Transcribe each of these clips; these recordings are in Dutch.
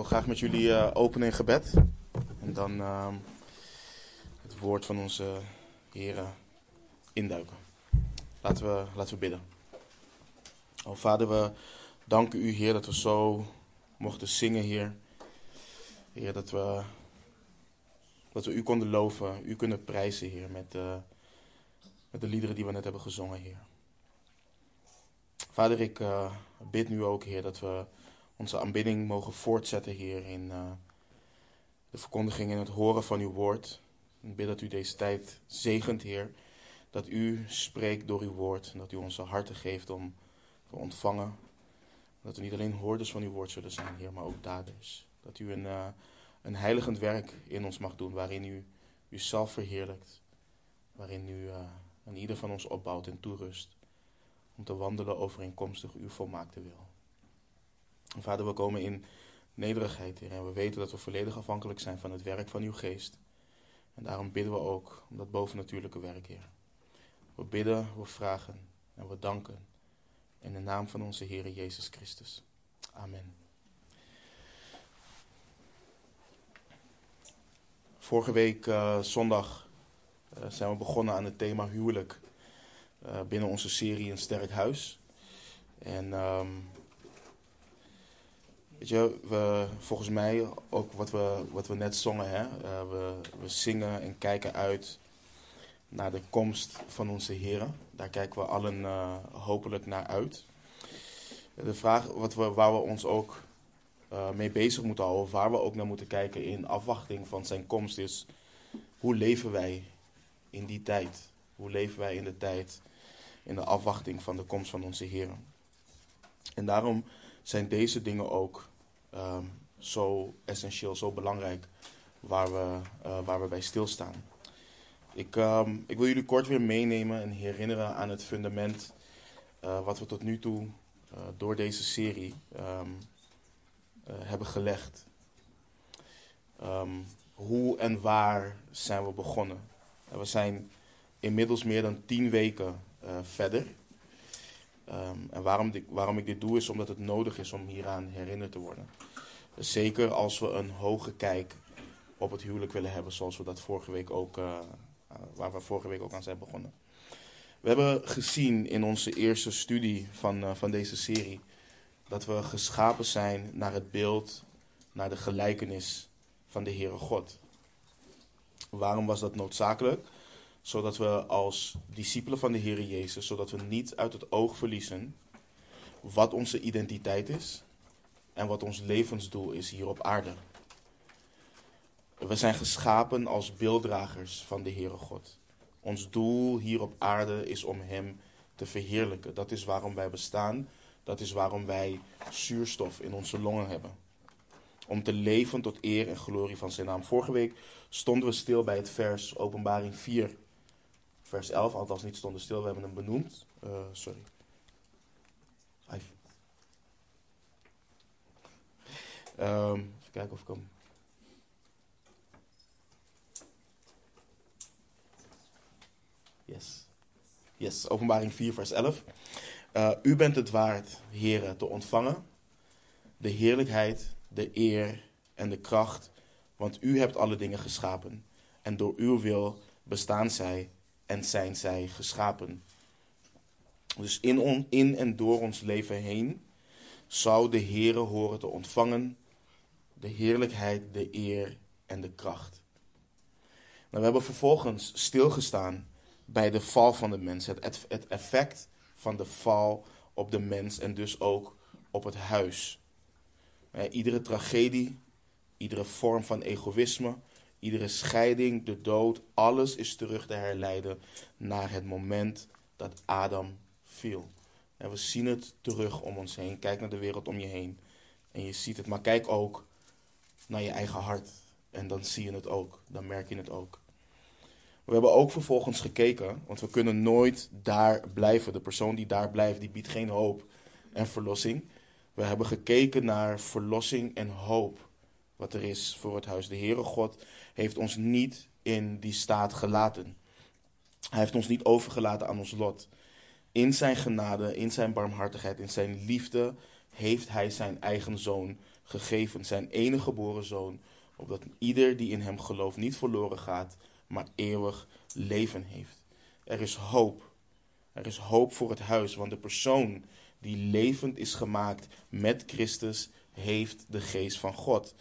wil graag met jullie eh, openen in gebed. En dan ehm, het woord van onze heren induiken. Laten we, laten we bidden. O Vader, we danken u, Heer, dat we zo mochten zingen, Heer. Heer, dat we, dat we u konden loven, u kunnen prijzen, Heer, met, eh, met de liederen die we net hebben gezongen, Heer. Vader, ik eh, bid nu ook, Heer, dat we onze aanbidding mogen voortzetten, Heer, in eh, de verkondiging en het horen van uw woord. Ik bid dat u deze tijd zegent, Heer. Dat u spreekt door uw woord en dat u onze harten geeft om te ontvangen. Dat we niet alleen hoorders van uw woord zullen zijn, Heer, maar ook daders. Dat u een, uh, een heiligend werk in ons mag doen, waarin u uzelf verheerlijkt. Waarin u uh, aan ieder van ons opbouwt en toerust. Om te wandelen overeenkomstig uw volmaakte wil. Vader, we komen in nederigheid, Heer. En we weten dat we volledig afhankelijk zijn van het werk van uw geest. En daarom bidden we ook om dat bovennatuurlijke werk, Heer. We bidden, we vragen en we danken. In de naam van onze Heer Jezus Christus. Amen. Vorige week uh, zondag uh, zijn we begonnen aan het thema huwelijk uh, binnen onze serie Een Sterk Huis. En um, Weet je, we, volgens mij ook wat we, wat we net zongen, hè? Uh, we, we zingen en kijken uit naar de komst van onze Heren. Daar kijken we allen uh, hopelijk naar uit. De vraag wat we, waar we ons ook uh, mee bezig moeten houden, waar we ook naar moeten kijken in afwachting van zijn komst, is hoe leven wij in die tijd? Hoe leven wij in de tijd, in de afwachting van de komst van onze Heren? En daarom zijn deze dingen ook um, zo essentieel, zo belangrijk, waar we, uh, waar we bij stilstaan. Ik, um, ik wil jullie kort weer meenemen en herinneren aan het fundament uh, wat we tot nu toe uh, door deze serie um, hebben gelegd. hoe en waar zijn we begonnen? we zijn inmiddels meer dan tien weken verder. En waarom, waarom ik dit doe is omdat het nodig is om hieraan herinnerd te worden. Zeker als we een hoge kijk op het huwelijk willen hebben, zoals we dat vorige week ook, uh, waar we vorige week ook aan zijn begonnen. We hebben gezien in onze eerste studie van, uh, van deze serie dat we geschapen zijn naar het beeld, naar de gelijkenis van de Heere God. Waarom was dat noodzakelijk? Zodat we als discipelen van de Heere Jezus, zodat we niet uit het oog verliezen wat onze identiteit is en wat ons levensdoel is hier op aarde. We zijn geschapen als beelddragers van de Heere God. Ons doel hier op aarde is om Hem te verheerlijken. Dat is waarom wij bestaan. Dat is waarom wij zuurstof in onze longen hebben. Om te leven tot eer en glorie van zijn naam. Vorige week stonden we stil bij het vers Openbaring 4, vers 11. Althans niet stonden stil, we hebben hem benoemd. Uh, sorry. Um, even kijken of ik hem. Yes. Yes, openbaring 4, vers 11. Uh, u bent het waard, heren, te ontvangen. De heerlijkheid, de eer en de kracht. Want u hebt alle dingen geschapen. En door uw wil bestaan zij en zijn zij geschapen. Dus in, on, in en door ons leven heen zou de Heere horen te ontvangen de heerlijkheid, de eer en de kracht. Nou, we hebben vervolgens stilgestaan bij de val van de mens, het, het effect van de val op de mens en dus ook op het huis. iedere tragedie, iedere vorm van egoïsme, iedere scheiding, de dood, alles is terug te herleiden naar het moment dat Adam viel. En we zien het terug om ons heen. Kijk naar de wereld om je heen en je ziet het. Maar kijk ook naar je eigen hart. En dan zie je het ook, dan merk je het ook. We hebben ook vervolgens gekeken, want we kunnen nooit daar blijven. De persoon die daar blijft, die biedt geen hoop en verlossing. We hebben gekeken naar verlossing en hoop, wat er is voor het huis. De Heere God heeft ons niet in die staat gelaten. Hij heeft ons niet overgelaten aan ons lot. In zijn genade, in zijn barmhartigheid, in zijn liefde heeft hij zijn eigen zoon gegeven, zijn enige geboren zoon, opdat ieder die in hem gelooft niet verloren gaat, maar eeuwig leven heeft. Er is hoop. Er is hoop voor het huis, want de persoon die levend is gemaakt met Christus heeft de geest van God.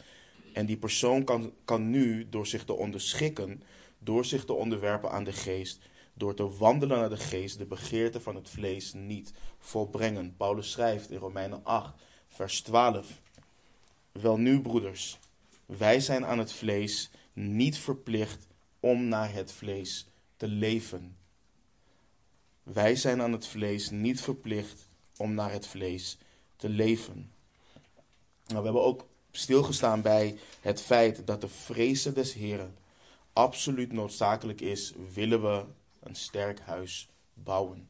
En die persoon kan, kan nu, door zich te onderschikken, door zich te onderwerpen aan de geest, door te wandelen naar de geest, de begeerte van het vlees niet volbrengen. Paulus schrijft in Romeinen 8, vers 12. Wel nu, broeders, wij zijn aan het vlees niet verplicht om naar het vlees te leven. Wij zijn aan het vlees niet verplicht om naar het vlees te leven. Nou, we hebben ook stilgestaan bij het feit dat de vrezen des Heren absoluut noodzakelijk is, willen we een sterk huis bouwen.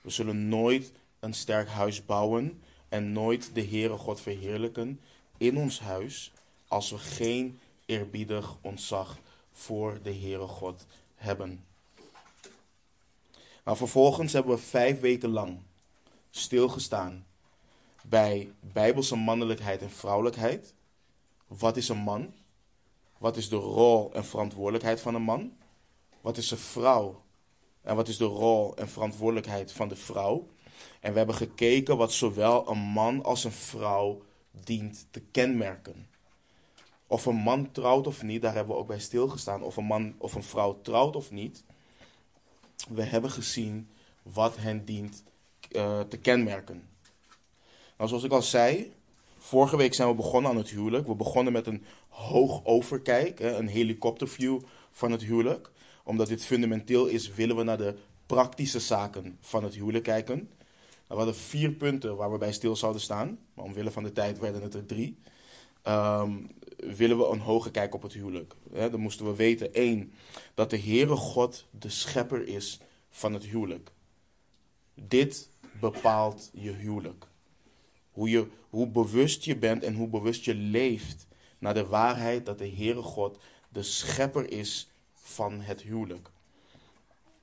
We zullen nooit een sterk huis bouwen en nooit de Heere God verheerlijken in ons huis als we geen eerbiedig ontzag voor de Heere God hebben. Nou, vervolgens hebben we vijf weken lang stilgestaan bij bijbelse mannelijkheid en vrouwelijkheid. Wat is een man? Wat is de rol en verantwoordelijkheid van een man? Wat is een vrouw? En wat is de rol en verantwoordelijkheid van de vrouw? En we hebben gekeken wat zowel een man als een vrouw dient te kenmerken. Of een man trouwt of niet, daar hebben we ook bij stilgestaan. Of een man of een vrouw trouwt of niet. We hebben gezien wat hen dient uh, te kenmerken. Nou, zoals ik al zei, vorige week zijn we begonnen aan het huwelijk. We begonnen met een hoog overkijk, een helikopterview van het huwelijk. Omdat dit fundamenteel is, willen we naar de praktische zaken van het huwelijk kijken. We hadden vier punten waar we bij stil zouden staan, maar omwille van de tijd werden het er drie. Um, willen we een hoge kijk op het huwelijk. Dan moesten we weten, één, dat de Heere God de schepper is van het huwelijk. Dit bepaalt je huwelijk. Hoe, je, hoe bewust je bent en hoe bewust je leeft naar de waarheid dat de Heere God de schepper is van het huwelijk.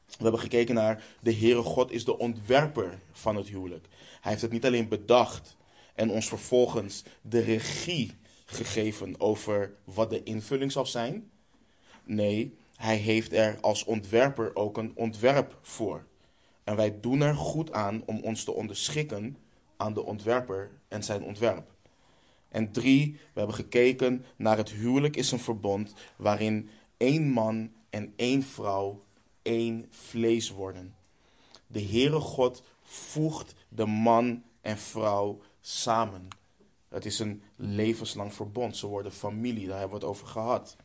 We hebben gekeken naar de Heere God is de ontwerper van het huwelijk. Hij heeft het niet alleen bedacht en ons vervolgens de regie gegeven over wat de invulling zal zijn. Nee, hij heeft er als ontwerper ook een ontwerp voor. En wij doen er goed aan om ons te onderschikken aan de ontwerper en zijn ontwerp. En drie, we hebben gekeken naar het huwelijk is een verbond waarin één man en één vrouw één vlees worden. De Heere God voegt de man en vrouw samen. Het is een levenslang verbond. Ze worden familie, daar hebben we het over gehad.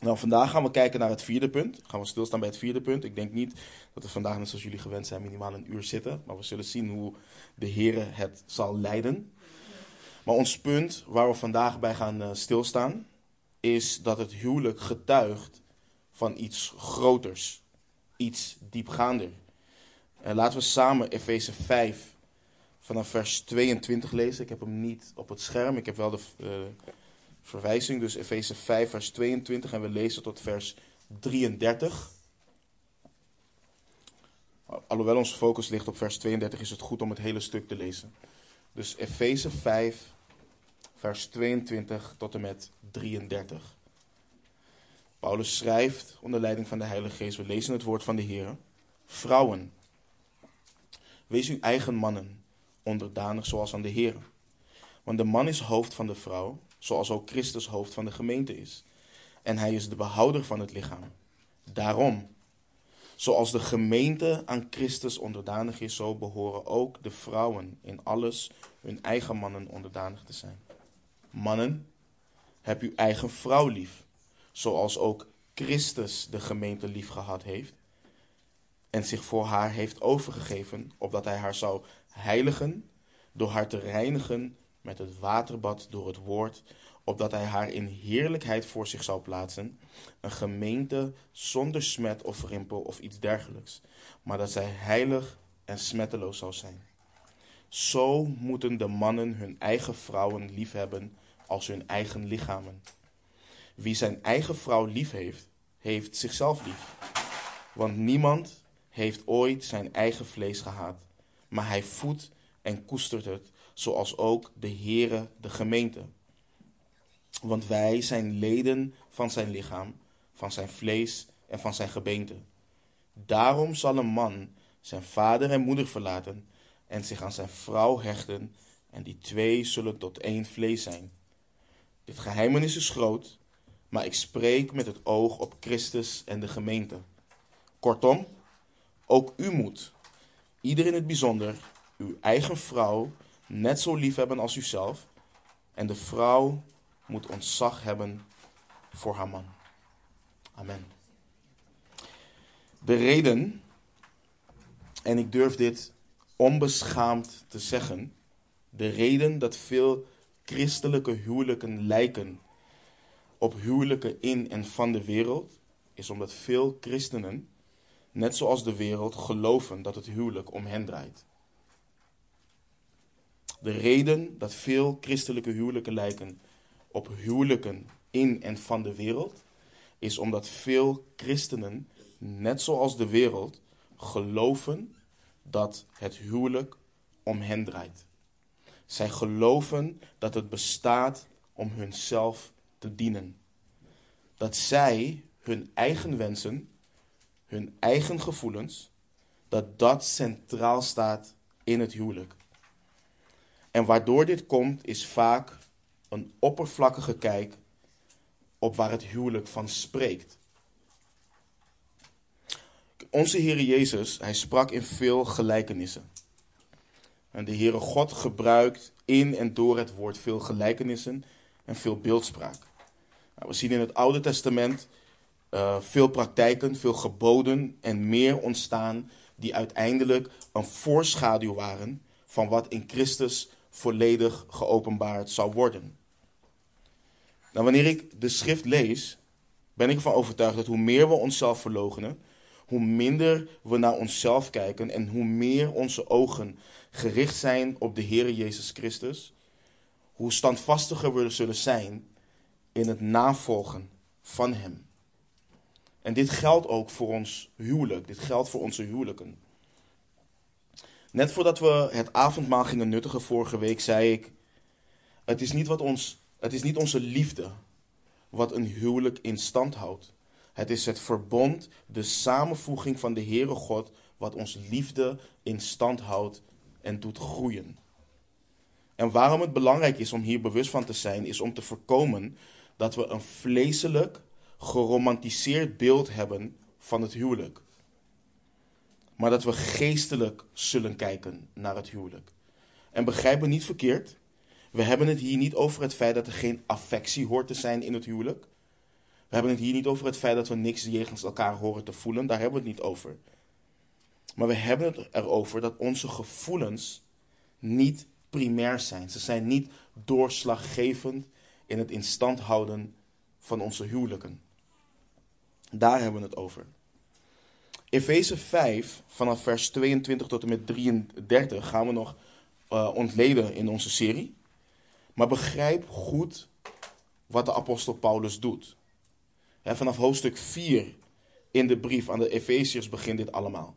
Nou, vandaag gaan we kijken naar het vierde punt. Gaan we stilstaan bij het vierde punt. Ik denk niet dat we vandaag, net zoals jullie gewend zijn, minimaal een uur zitten. Maar we zullen zien hoe de Heer het zal leiden. Maar ons punt waar we vandaag bij gaan uh, stilstaan, is dat het huwelijk getuigt van iets groters. Iets diepgaander. En laten we samen Efeze 5 vanaf vers 22 lezen. Ik heb hem niet op het scherm. Ik heb wel de uh, verwijzing. Dus Efeze 5 vers 22 en we lezen tot vers 33. Alhoewel onze focus ligt op vers 32 is het goed om het hele stuk te lezen. Dus Efeze 5 vers 22 tot en met 33. Paulus schrijft onder leiding van de Heilige Geest. We lezen het woord van de Heer. Vrouwen, wees uw eigen mannen onderdanig zoals aan de Heer. Want de man is hoofd van de vrouw, zoals ook Christus hoofd van de gemeente is. En hij is de behouder van het lichaam. Daarom, zoals de gemeente aan Christus onderdanig is, zo behoren ook de vrouwen in alles hun eigen mannen onderdanig te zijn. Mannen, heb uw eigen vrouw lief, zoals ook Christus de gemeente lief gehad heeft en zich voor haar heeft overgegeven, opdat hij haar zou heiligen door haar te reinigen met het waterbad door het woord, opdat hij haar in heerlijkheid voor zich zou plaatsen, een gemeente zonder smet of rimpel of iets dergelijks, maar dat zij heilig en smetteloos zou zijn. Zo moeten de mannen hun eigen vrouwen liefhebben als hun eigen lichamen. Wie zijn eigen vrouw lief heeft, heeft zichzelf lief. Want niemand heeft ooit zijn eigen vlees gehaat, maar hij voedt en koestert het, zoals ook de Heere de gemeente. Want wij zijn leden van zijn lichaam, van zijn vlees en van zijn gebeente. Daarom zal een man zijn vader en moeder verlaten en zich aan zijn vrouw hechten, en die twee zullen tot één vlees zijn. Dit geheimenis is groot, maar ik spreek met het oog op Christus en de gemeente. Kortom, ook u moet, ieder in het bijzonder, uw eigen vrouw net zo lief hebben als uzelf, en de vrouw moet ontzag hebben voor haar man. Amen. De reden, en ik durf dit onbeschaamd te zeggen, de reden dat veel christelijke huwelijken lijken op huwelijken in en van de wereld, is omdat veel christenen, net zoals de wereld, geloven dat het huwelijk om hen draait. De reden dat veel christelijke huwelijken lijken op huwelijken in en van de wereld, is omdat veel christenen, net zoals de wereld, geloven dat het huwelijk om hen draait. Zij geloven dat het bestaat om hunzelf te dienen. Dat zij hun eigen wensen, hun eigen gevoelens, dat dat centraal staat in het huwelijk. En waardoor dit komt is vaak een oppervlakkige kijk op waar het huwelijk van spreekt. Onze Heer Jezus, hij sprak in veel gelijkenissen. En de Heere God gebruikt in en door het woord veel gelijkenissen en veel beeldspraak. Nou, we zien in het Oude Testament uh, veel praktijken, veel geboden en meer ontstaan die uiteindelijk een voorschaduw waren van wat in Christus volledig geopenbaard zou worden. Nou, wanneer ik de schrift lees, ben ik ervan overtuigd dat hoe meer we onszelf verloochenen, hoe minder we naar onszelf kijken en hoe meer onze ogen gericht zijn op de Heer Jezus Christus, hoe standvastiger we zullen zijn in het navolgen van Hem. En dit geldt ook voor ons huwelijk, dit geldt voor onze huwelijken. Net voordat we het avondmaal gingen nuttigen vorige week, zei ik: Het is niet, wat ons, het is niet onze liefde wat een huwelijk in stand houdt. Het is het verbond, de samenvoeging van de Heere God, wat ons liefde in stand houdt en doet groeien. En waarom het belangrijk is om hier bewust van te zijn, is om te voorkomen dat we een vleeselijk, geromantiseerd beeld hebben van het huwelijk. Maar dat we geestelijk zullen kijken naar het huwelijk. En begrijp me niet verkeerd, we hebben het hier niet over het feit dat er geen affectie hoort te zijn in het huwelijk. We hebben het hier niet over het feit dat we niks jegens elkaar horen te voelen, daar hebben we het niet over. Maar we hebben het erover dat onze gevoelens niet primair zijn. Ze zijn niet doorslaggevend in het instand houden van onze huwelijken. Daar hebben we het over. Efeze 5, vanaf vers 22 tot en met 33, gaan we nog uh, ontleden in onze serie. Maar begrijp goed wat de apostel Paulus doet. vanaf hoofdstuk 4 in de brief aan de Efeziërs begint dit allemaal.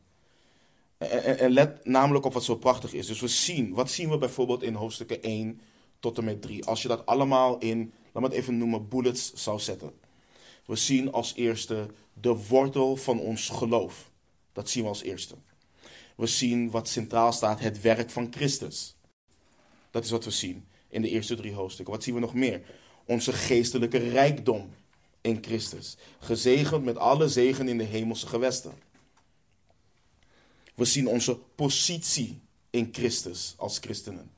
En, en, let namelijk op wat zo prachtig is. Dus we zien, wat zien we bijvoorbeeld in hoofdstukken 1 tot en met 3? Als je dat allemaal in, laat me het even noemen, bullets zou zetten. We zien als eerste de wortel van ons geloof. Dat zien we als eerste. We zien wat centraal staat, het werk van Christus. Dat is wat we zien in de eerste drie hoofdstukken. Wat zien we nog meer? Onze geestelijke rijkdom in Christus. Gezegend met alle zegen in de hemelse gewesten. We zien onze positie in Christus als christenen.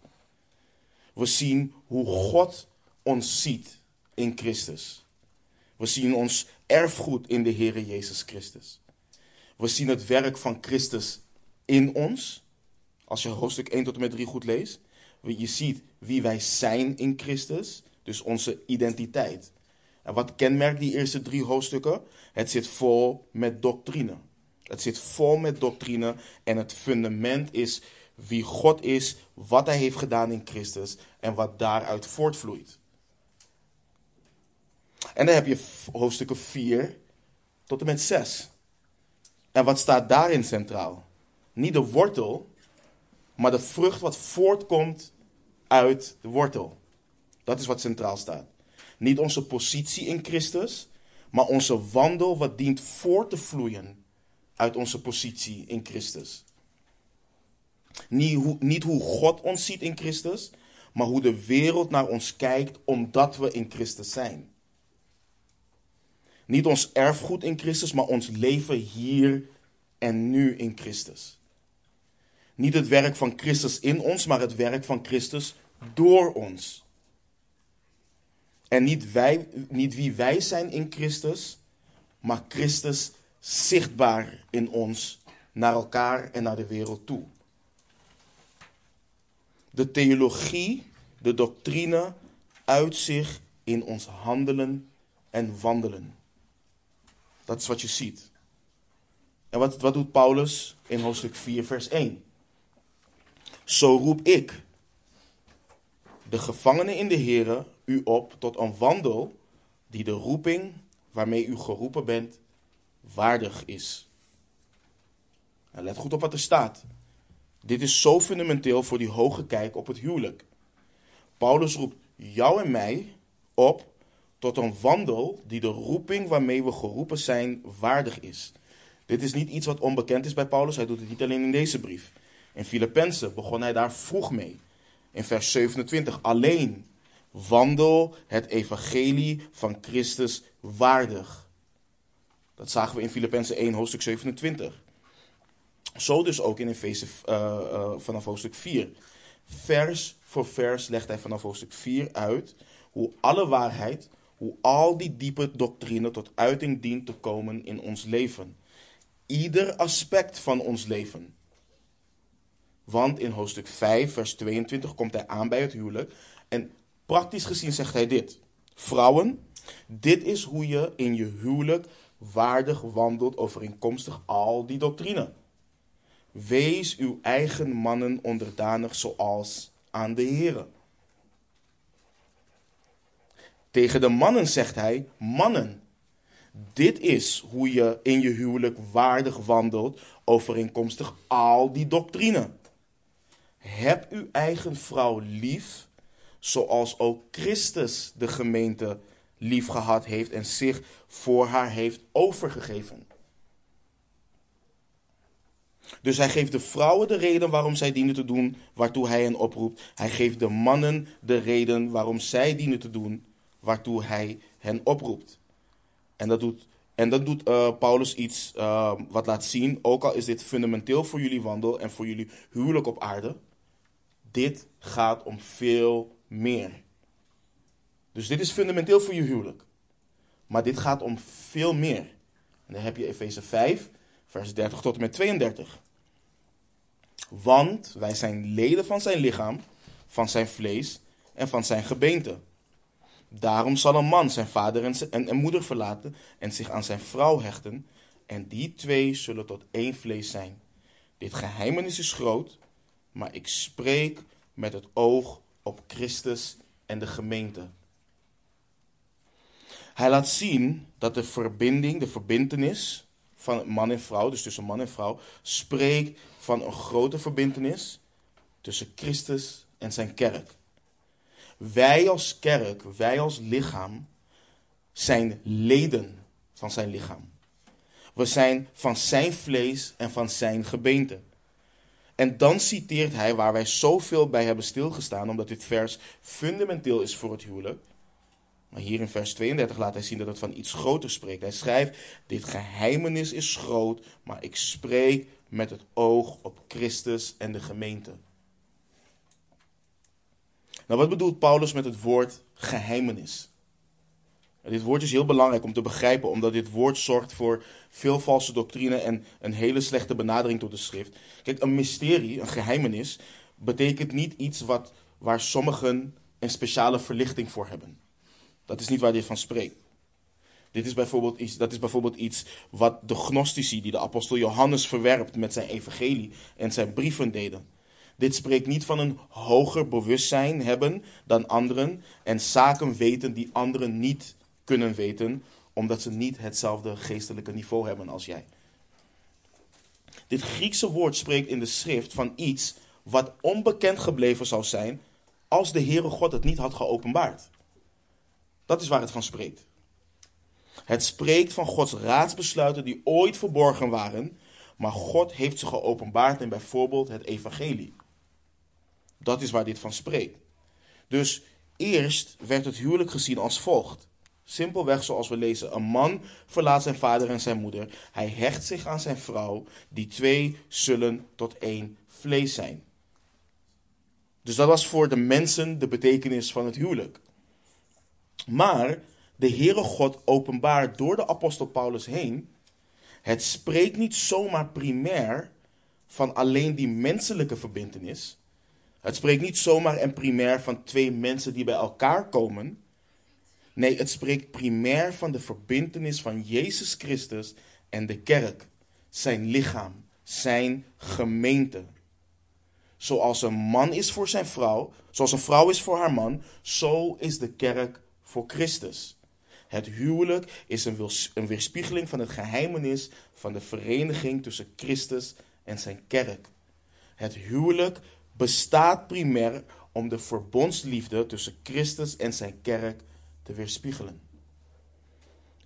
We zien hoe God ons ziet in Christus. We zien ons erfgoed in de Heer Jezus Christus. We zien het werk van Christus in ons. Als je hoofdstuk 1 tot en met 3 goed leest. Je ziet wie wij zijn in Christus. Dus onze identiteit. En wat kenmerkt die eerste drie hoofdstukken? Het zit vol met doctrine. Het zit vol met doctrine en het fundament is wie God is, wat Hij heeft gedaan in Christus en wat daaruit voortvloeit. En dan heb je hoofdstukken 4 tot en met 6. En wat staat daarin centraal? Niet de wortel, maar de vrucht wat voortkomt uit de wortel. Dat is wat centraal staat. Niet onze positie in Christus, maar onze wandel wat dient voor te vloeien uit onze positie in Christus. Niet hoe, niet hoe God ons ziet in Christus, maar hoe de wereld naar ons kijkt omdat we in Christus zijn. Niet ons erfgoed in Christus, maar ons leven hier en nu in Christus. Niet het werk van Christus in ons, maar het werk van Christus door ons. En niet, wij, niet wie wij zijn in Christus, maar Christus zichtbaar in ons, naar elkaar en naar de wereld toe. De theologie, de doctrine, uit zich in ons handelen en wandelen. Dat is wat je ziet. En wat, wat doet Paulus in hoofdstuk 4, vers 1? Zo roep ik, de gevangenen in de Here, u op tot een wandel die de roeping waarmee u geroepen bent waardig is. En let goed op wat er staat. Dit is zo fundamenteel voor die hoge kijk op het huwelijk. Paulus roept jou en mij op tot een wandel die de roeping waarmee we geroepen zijn waardig is. Dit is niet iets wat onbekend is bij Paulus, hij doet het niet alleen in deze brief. In Filippenzen begon hij daar vroeg mee. In vers 27, alleen wandel het evangelie van Christus waardig. Dat zagen we in Filippenzen 1, hoofdstuk 27. Zo dus ook in Efeze uh, vanaf hoofdstuk 4. Vers voor vers legt hij vanaf hoofdstuk 4 uit hoe alle waarheid, hoe al die diepe doctrine tot uiting dient te komen in ons leven. Ieder aspect van ons leven. Want in hoofdstuk 5, vers 22 komt hij aan bij het huwelijk. En praktisch gezien zegt hij dit. Vrouwen, dit is hoe je in je huwelijk waardig wandelt overeenkomstig al die doctrine. Wees uw eigen mannen onderdanig zoals aan de Heer. Tegen de mannen zegt hij: Mannen, dit is hoe je in je huwelijk waardig wandelt overeenkomstig al die doctrine. Heb uw eigen vrouw lief, zoals ook Christus de gemeente lief gehad heeft en zich voor haar heeft overgegeven. Dus hij geeft de vrouwen de reden waarom zij dienen te doen waartoe hij hen oproept. Hij geeft de mannen de reden waarom zij dienen te doen waartoe hij hen oproept. En dat doet, en dat doet uh, Paulus iets uh, wat laat zien, ook al is dit fundamenteel voor jullie wandel en voor jullie huwelijk op aarde. Dit gaat om veel meer. Dus dit is fundamenteel voor je huwelijk. Maar dit gaat om veel meer. En dan heb je Efeze 5, vers 30 tot en met 32. Want wij zijn leden van zijn lichaam, van zijn vlees en van zijn gebeente. Daarom zal een man zijn vader en, en, en moeder verlaten en zich aan zijn vrouw hechten. En die twee zullen tot één vlees zijn. Dit geheimenis is groot, maar ik spreek met het oog op Christus en de gemeente. Hij laat zien dat de verbinding, de verbintenis van man en vrouw, dus tussen man en vrouw, spreekt van een grote verbintenis tussen Christus en zijn kerk. Wij als kerk, wij als lichaam, zijn leden van zijn lichaam. We zijn van zijn vlees en van zijn gebeente. En dan citeert hij waar wij zoveel bij hebben stilgestaan, omdat dit vers fundamenteel is voor het huwelijk. Maar hier in vers 32 laat hij zien dat het van iets groter spreekt. Hij schrijft: Dit geheimenis is groot, maar ik spreek met het oog op Christus en de gemeente. Nou, wat bedoelt Paulus met het woord geheimenis? Dit woord is heel belangrijk om te begrijpen, omdat dit woord zorgt voor veel valse doctrine en een hele slechte benadering tot de schrift. Kijk, een mysterie, een geheimenis, betekent niet iets wat, waar sommigen een speciale verlichting voor hebben. Dat is niet waar dit van spreekt. Dit is bijvoorbeeld iets, dat is bijvoorbeeld iets wat de gnostici, die de apostel Johannes verwerpt met zijn evangelie en zijn brieven deden. Dit spreekt niet van een hoger bewustzijn hebben dan anderen en zaken weten die anderen niet kunnen weten, omdat ze niet hetzelfde geestelijke niveau hebben als jij. Dit Griekse woord spreekt in de schrift van iets wat onbekend gebleven zou zijn als de Heere God het niet had geopenbaard. Dat is waar het van spreekt. Het spreekt van Gods raadsbesluiten die ooit verborgen waren, maar God heeft ze geopenbaard in bijvoorbeeld het evangelie. Dat is waar dit van spreekt. Dus eerst werd het huwelijk gezien als volgt. Simpelweg zoals we lezen: Een man verlaat zijn vader en zijn moeder. Hij hecht zich aan zijn vrouw. Die twee zullen tot één vlees zijn. Dus dat was voor de mensen de betekenis van het huwelijk. Maar de Heere God openbaart door de apostel Paulus heen. Het spreekt niet zomaar primair van alleen die menselijke verbintenis. Het spreekt niet zomaar en primair van twee mensen die bij elkaar komen. Nee, het spreekt primair van de verbintenis van Jezus Christus en de kerk, zijn lichaam, zijn gemeente. Zoals een man is voor zijn vrouw, zoals een vrouw is voor haar man, zo is de kerk voor Christus. Het huwelijk is een weerspiegeling van het geheimenis van de vereniging tussen Christus en zijn kerk. Het huwelijk bestaat primair om de verbondsliefde tussen Christus en zijn kerk te weerspiegelen.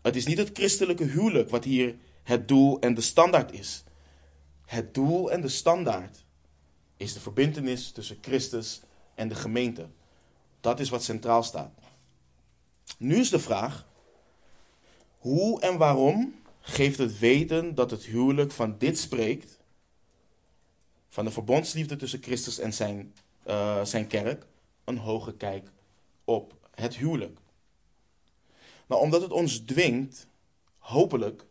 Het is niet het christelijke huwelijk wat hier het doel en de standaard is. Het doel en de standaard is de verbintenis tussen Christus en de gemeente. Dat is wat centraal staat. Nu is de vraag: hoe en waarom geeft het weten dat het huwelijk van dit spreekt, van de verbondsliefde tussen Christus en zijn, uh, zijn kerk, een hoge kijk op het huwelijk? Nou, omdat het ons dwingt, hopelijk,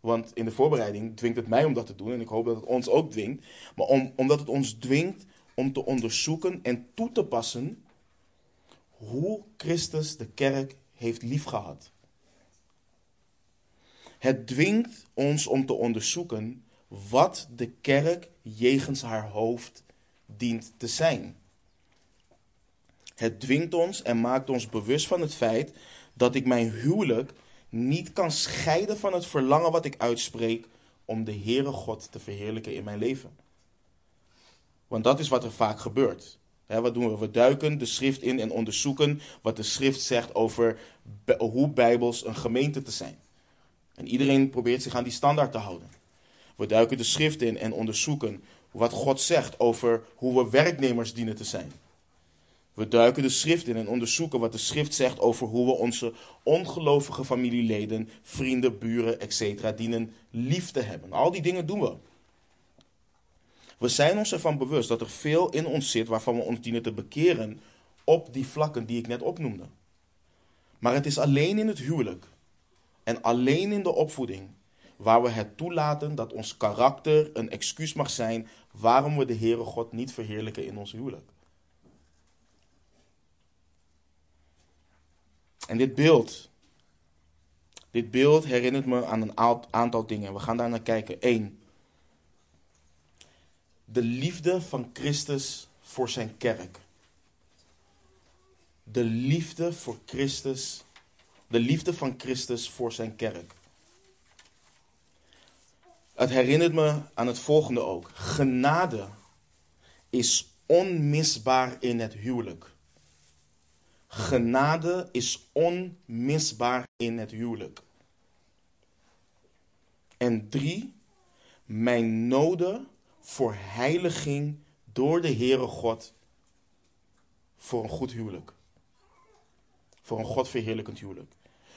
want in de voorbereiding dwingt het mij om dat te doen en ik hoop dat het ons ook dwingt, maar om, omdat het ons dwingt om te onderzoeken en toe te passen hoe Christus de kerk heeft liefgehad. Het dwingt ons om te onderzoeken wat de kerk jegens haar hoofd dient te zijn. Het dwingt ons en maakt ons bewust van het feit dat ik mijn huwelijk niet kan scheiden van het verlangen wat ik uitspreek om de Heere God te verheerlijken in mijn leven. Want dat is wat er vaak gebeurt. Wat doen we? We duiken de schrift in en onderzoeken wat de schrift zegt over hoe bijbels een gemeente te zijn. En iedereen probeert zich aan die standaard te houden. We duiken de schrift in en onderzoeken wat God zegt over hoe we werknemers dienen te zijn. We duiken de schrift in en onderzoeken wat de schrift zegt over hoe we onze ongelovige familieleden, vrienden, buren, etc. dienen lief te hebben. Al die dingen doen we. We zijn ons ervan bewust dat er veel in ons zit waarvan we ons dienen te bekeren op die vlakken die ik net opnoemde. Maar het is alleen in het huwelijk en alleen in de opvoeding waar we het toelaten dat ons karakter een excuus mag zijn waarom we de Heere God niet verheerlijken in ons huwelijk. En dit beeld, dit beeld herinnert me aan een aantal dingen. We gaan daar naar kijken. Eén, de liefde van Christus voor zijn kerk. De liefde voor Christus, de liefde van Christus voor zijn kerk. Het herinnert me aan het volgende ook. Genade is onmisbaar in het huwelijk. Genade is onmisbaar in het huwelijk. En drie, mijn noden voor heiliging door de Heere God voor een goed huwelijk. Voor een Godverheerlijkend huwelijk.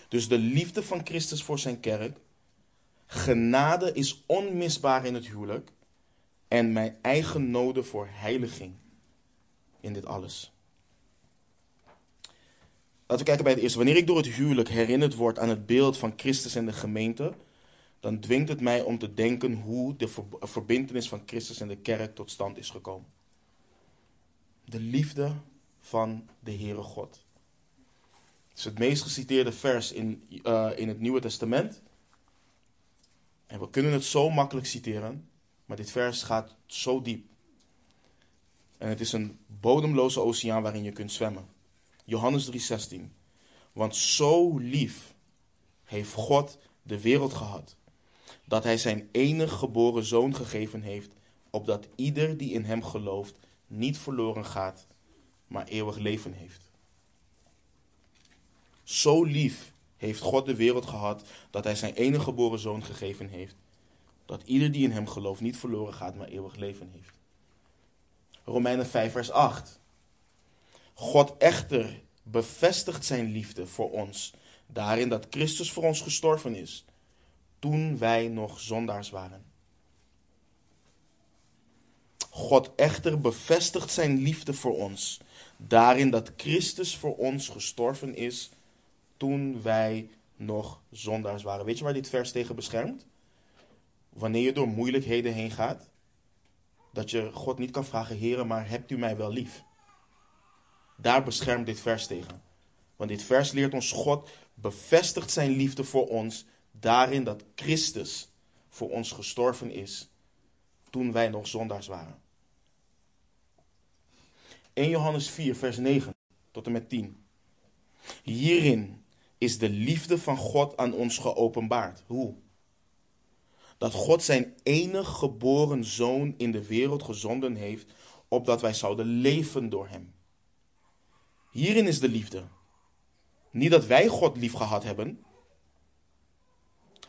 Dus de liefde van Christus voor zijn kerk. Genade is onmisbaar in het huwelijk. En mijn eigen noden voor heiliging in dit alles. Laten we kijken bij het eerste. Wanneer ik door het huwelijk herinnerd word aan het beeld van Christus en de gemeente, dan dwingt het mij om te denken hoe de verbindenis van Christus en de kerk tot stand is gekomen. De liefde van de Heere God. Het is het meest geciteerde vers in, uh, in het Nieuwe Testament. En we kunnen het zo makkelijk citeren, maar dit vers gaat zo diep. En het is een bodemloze oceaan waarin je kunt zwemmen. Johannes 3:16. Want zo lief heeft God de wereld gehad, dat hij zijn enige geboren zoon gegeven heeft, opdat ieder die in hem gelooft niet verloren gaat, maar eeuwig leven heeft. Zo lief heeft God de wereld gehad dat hij zijn enige geboren zoon gegeven heeft. Dat ieder die in hem gelooft niet verloren gaat, maar eeuwig leven heeft. Romeinen 5, vers 8. God echter bevestigt zijn liefde voor ons daarin dat Christus voor ons gestorven is, toen wij nog zondaars waren. God echter bevestigt zijn liefde voor ons daarin dat Christus voor ons gestorven is, toen wij nog zondaars waren. Weet je waar dit vers tegen beschermt? Wanneer je door moeilijkheden heen gaat, dat je God niet kan vragen, Heer, maar hebt u mij wel lief? Daar beschermt dit vers tegen. Want dit vers leert ons, God bevestigt zijn liefde voor ons daarin dat Christus voor ons gestorven is toen wij nog zondaars waren. 1 Johannes 4, vers 9 tot en met 10. Hierin is de liefde van God aan ons geopenbaard. Hoe? Dat God zijn enig geboren zoon in de wereld gezonden heeft, opdat wij zouden leven door hem. Hierin is de liefde. Niet dat wij God lief gehad hebben,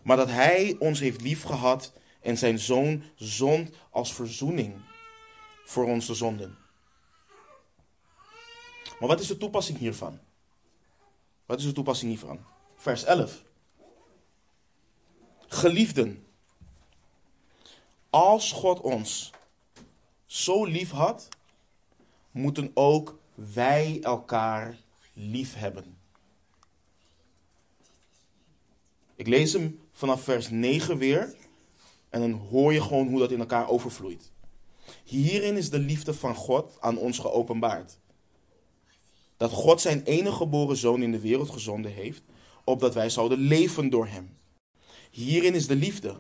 maar dat Hij ons heeft lief gehad en zijn zoon zond als verzoening voor onze zonden. Maar wat is de toepassing hiervan? Wat is de toepassing hiervan? Vers 11. Geliefden, als God ons zo lief had, moeten ook wij elkaar lief hebben. Ik lees hem vanaf vers 9 weer. En dan hoor je gewoon hoe dat in elkaar overvloeit. Hierin is de liefde van God aan ons geopenbaard. Dat God zijn enige geboren zoon in de wereld gezonden heeft, opdat wij zouden leven door hem. Hierin is de liefde.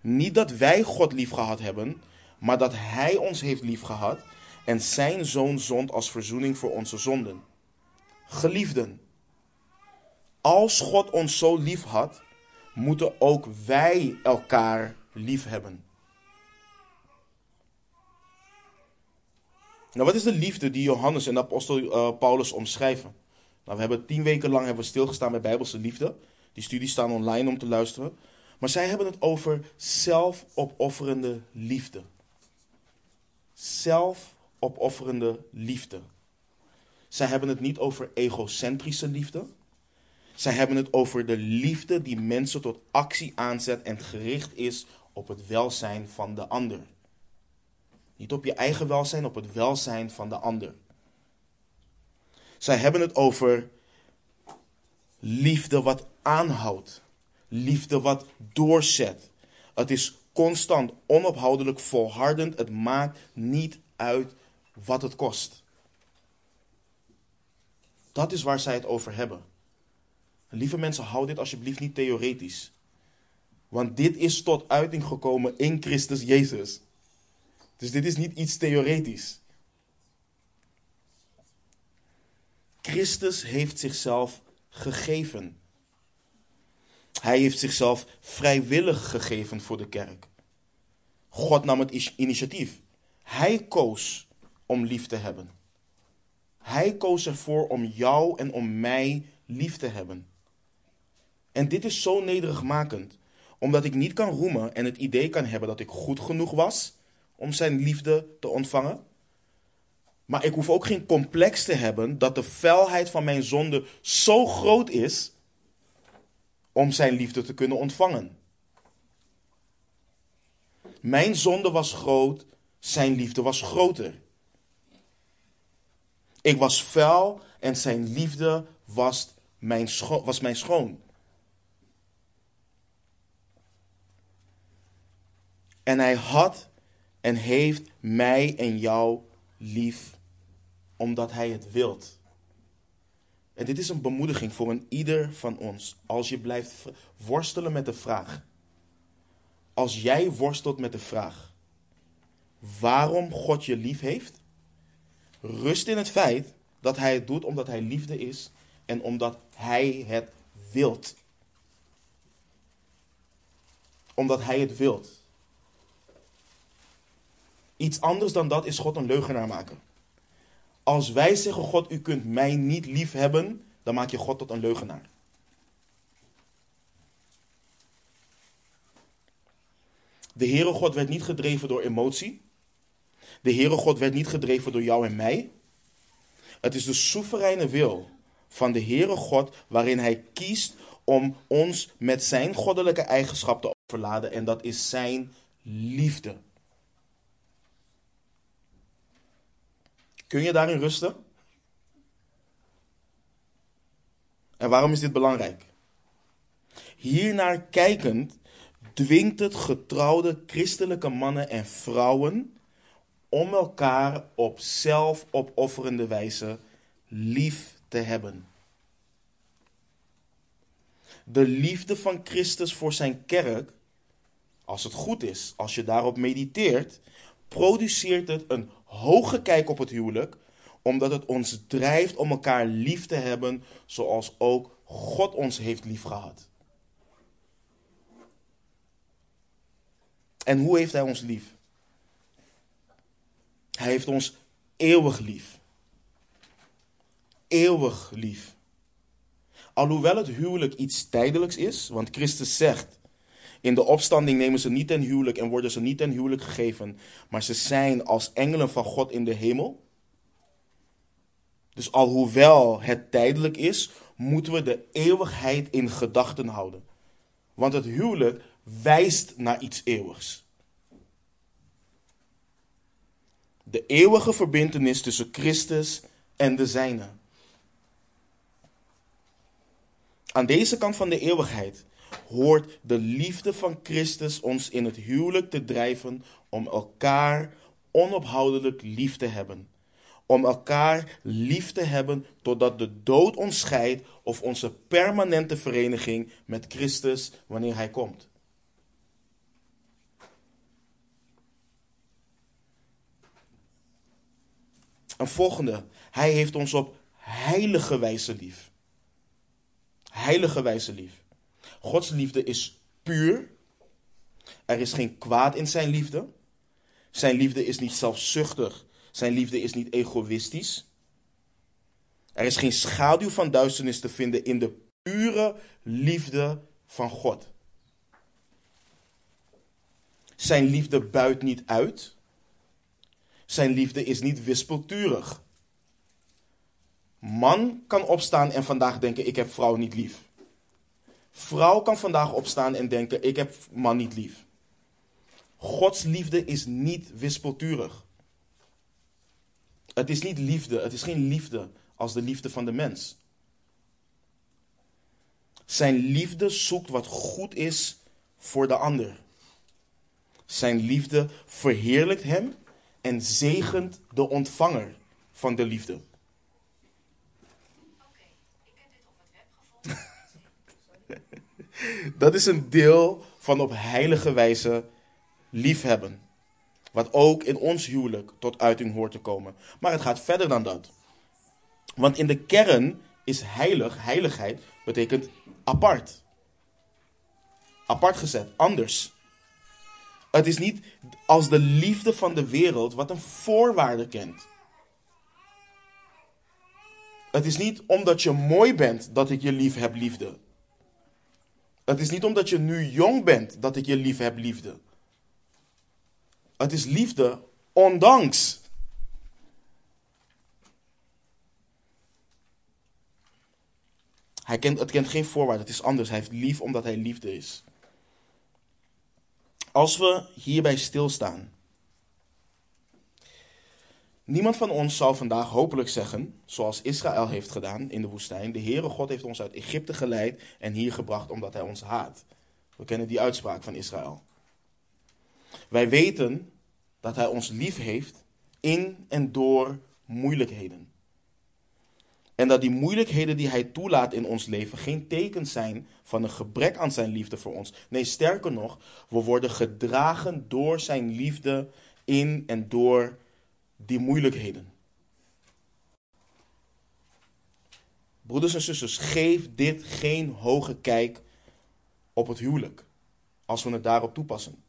Niet dat wij God lief gehad hebben, maar dat Hij ons heeft lief gehad en zijn zoon zond als verzoening voor onze zonden. Geliefden, als God ons zo lief had, moeten ook wij elkaar lief hebben. Nou, wat is de liefde die Johannes en apostel uh, Paulus omschrijven? Nou, we hebben tien weken lang hebben we stilgestaan bij Bijbelse liefde. Die studies staan online om te luisteren. Maar zij hebben het over zelfopofferende liefde. Zelfopofferende liefde. Zij hebben het niet over egocentrische liefde. Zij hebben het over de liefde die mensen tot actie aanzet en gericht is op het welzijn van de ander. Niet op je eigen welzijn, op het welzijn van de ander. Zij hebben het over liefde wat aanhoudt. Liefde wat doorzet. Het is constant, onophoudelijk, volhardend. Het maakt niet uit wat het kost. Dat is waar zij het over hebben. Lieve mensen, hou dit alsjeblieft niet theoretisch. Want dit is tot uiting gekomen in Christus Jezus. Dus dit is niet iets theoretisch. Christus heeft zichzelf gegeven. Hij heeft zichzelf vrijwillig gegeven voor de kerk. God nam het initiatief. Hij koos om lief te hebben. Hij koos ervoor om jou en om mij lief te hebben. En dit is zo nederigmakend, omdat ik niet kan roemen en het idee kan hebben dat ik goed genoeg was om zijn liefde te ontvangen. Maar ik hoef ook geen complex te hebben dat de vuilheid van mijn zonde zo groot is om zijn liefde te kunnen ontvangen. Mijn zonde was groot, zijn liefde was groter. Ik was vuil en zijn liefde was mijn, was mijn schoon. En hij had en heeft mij en jou lief, omdat hij het wilt. En dit is een bemoediging voor een ieder van ons. Als je blijft worstelen met de vraag. Als jij worstelt met de vraag waarom God je lief heeft, rust in het feit dat hij het doet omdat hij liefde is en omdat hij het wilt. Omdat hij het wilt. Iets anders dan dat is God een leugenaar maken. Als wij zeggen, God, u kunt mij niet lief hebben, dan maak je God tot een leugenaar. De Heere God werd niet gedreven door emotie. De Heere God werd niet gedreven door jou en mij. Het is de soevereine wil van de Heere God waarin Hij kiest om ons met zijn goddelijke eigenschap te overladen en dat is zijn liefde. Kun je daarin rusten? En waarom is dit belangrijk? Hiernaar kijkend dwingt het getrouwde christelijke mannen en vrouwen om elkaar op zelfopofferende wijze lief te hebben. De liefde van Christus voor zijn kerk, als het goed is, als je daarop mediteert, produceert het een hoge kijk op het huwelijk, omdat het ons drijft om elkaar lief te hebben, zoals ook God ons heeft liefgehad. En hoe heeft Hij ons lief? Hij heeft ons eeuwig lief. Eeuwig lief. Alhoewel het huwelijk iets tijdelijks is, want Christus zegt: In de opstanding nemen ze niet ten huwelijk en worden ze niet ten huwelijk gegeven, maar ze zijn als engelen van God in de hemel. Dus alhoewel het tijdelijk is, moeten we de eeuwigheid in gedachten houden. Want het huwelijk wijst naar iets eeuwigs. De eeuwige verbintenis tussen Christus en de zijne. Aan deze kant van de eeuwigheid hoort de liefde van Christus ons in het huwelijk te drijven om elkaar onophoudelijk lief te hebben. Om elkaar lief te hebben totdat de dood ons scheidt of onze permanente vereniging met Christus wanneer Hij komt. Een volgende. Hij heeft ons op heilige wijze lief heilige wijze lief. Gods liefde is puur. Er is geen kwaad in zijn liefde. Zijn liefde is niet zelfzuchtig. Zijn liefde is niet egoïstisch. Er is geen schaduw van duisternis te vinden in de pure liefde van God. Zijn liefde buit niet uit. Zijn liefde is niet wispelturig. Man kan opstaan en vandaag denken: ik heb vrouw niet lief. Vrouw kan vandaag opstaan en denken: ik heb man niet lief. Gods liefde is niet wispelturig. Het is niet liefde, het is geen liefde als de liefde van de mens. Zijn liefde zoekt wat goed is voor de ander. Zijn liefde verheerlijkt hem en zegent de ontvanger van de liefde. Dat is een deel van op heilige wijze liefhebben. Wat ook in ons huwelijk tot uiting hoort te komen. Maar het gaat verder dan dat. Want in de kern is heilig, heiligheid, betekent apart. Apart gezet, anders. Het is niet als de liefde van de wereld wat een voorwaarde kent. Het is niet omdat je mooi bent dat ik je lief heb, liefde. Het is niet omdat je nu jong bent dat ik je lief heb, liefde. Het is liefde ondanks. Hij kent, het kent geen voorwaarden, het is anders. Hij heeft lief omdat hij liefde is. Als we hierbij stilstaan, Niemand van ons zal vandaag hopelijk zeggen, zoals Israël heeft gedaan in de woestijn: De Heere God heeft ons uit Egypte geleid en hier gebracht omdat Hij ons haat. We kennen die uitspraak van Israël. Wij weten dat Hij ons lief heeft in en door moeilijkheden. En dat die moeilijkheden die Hij toelaat in ons leven geen teken zijn van een gebrek aan Zijn liefde voor ons. Nee, sterker nog, we worden gedragen door Zijn liefde in en door die moeilijkheden. Broeders en zusters, geef dit geen hoge kijk op het huwelijk, als we het daarop toepassen.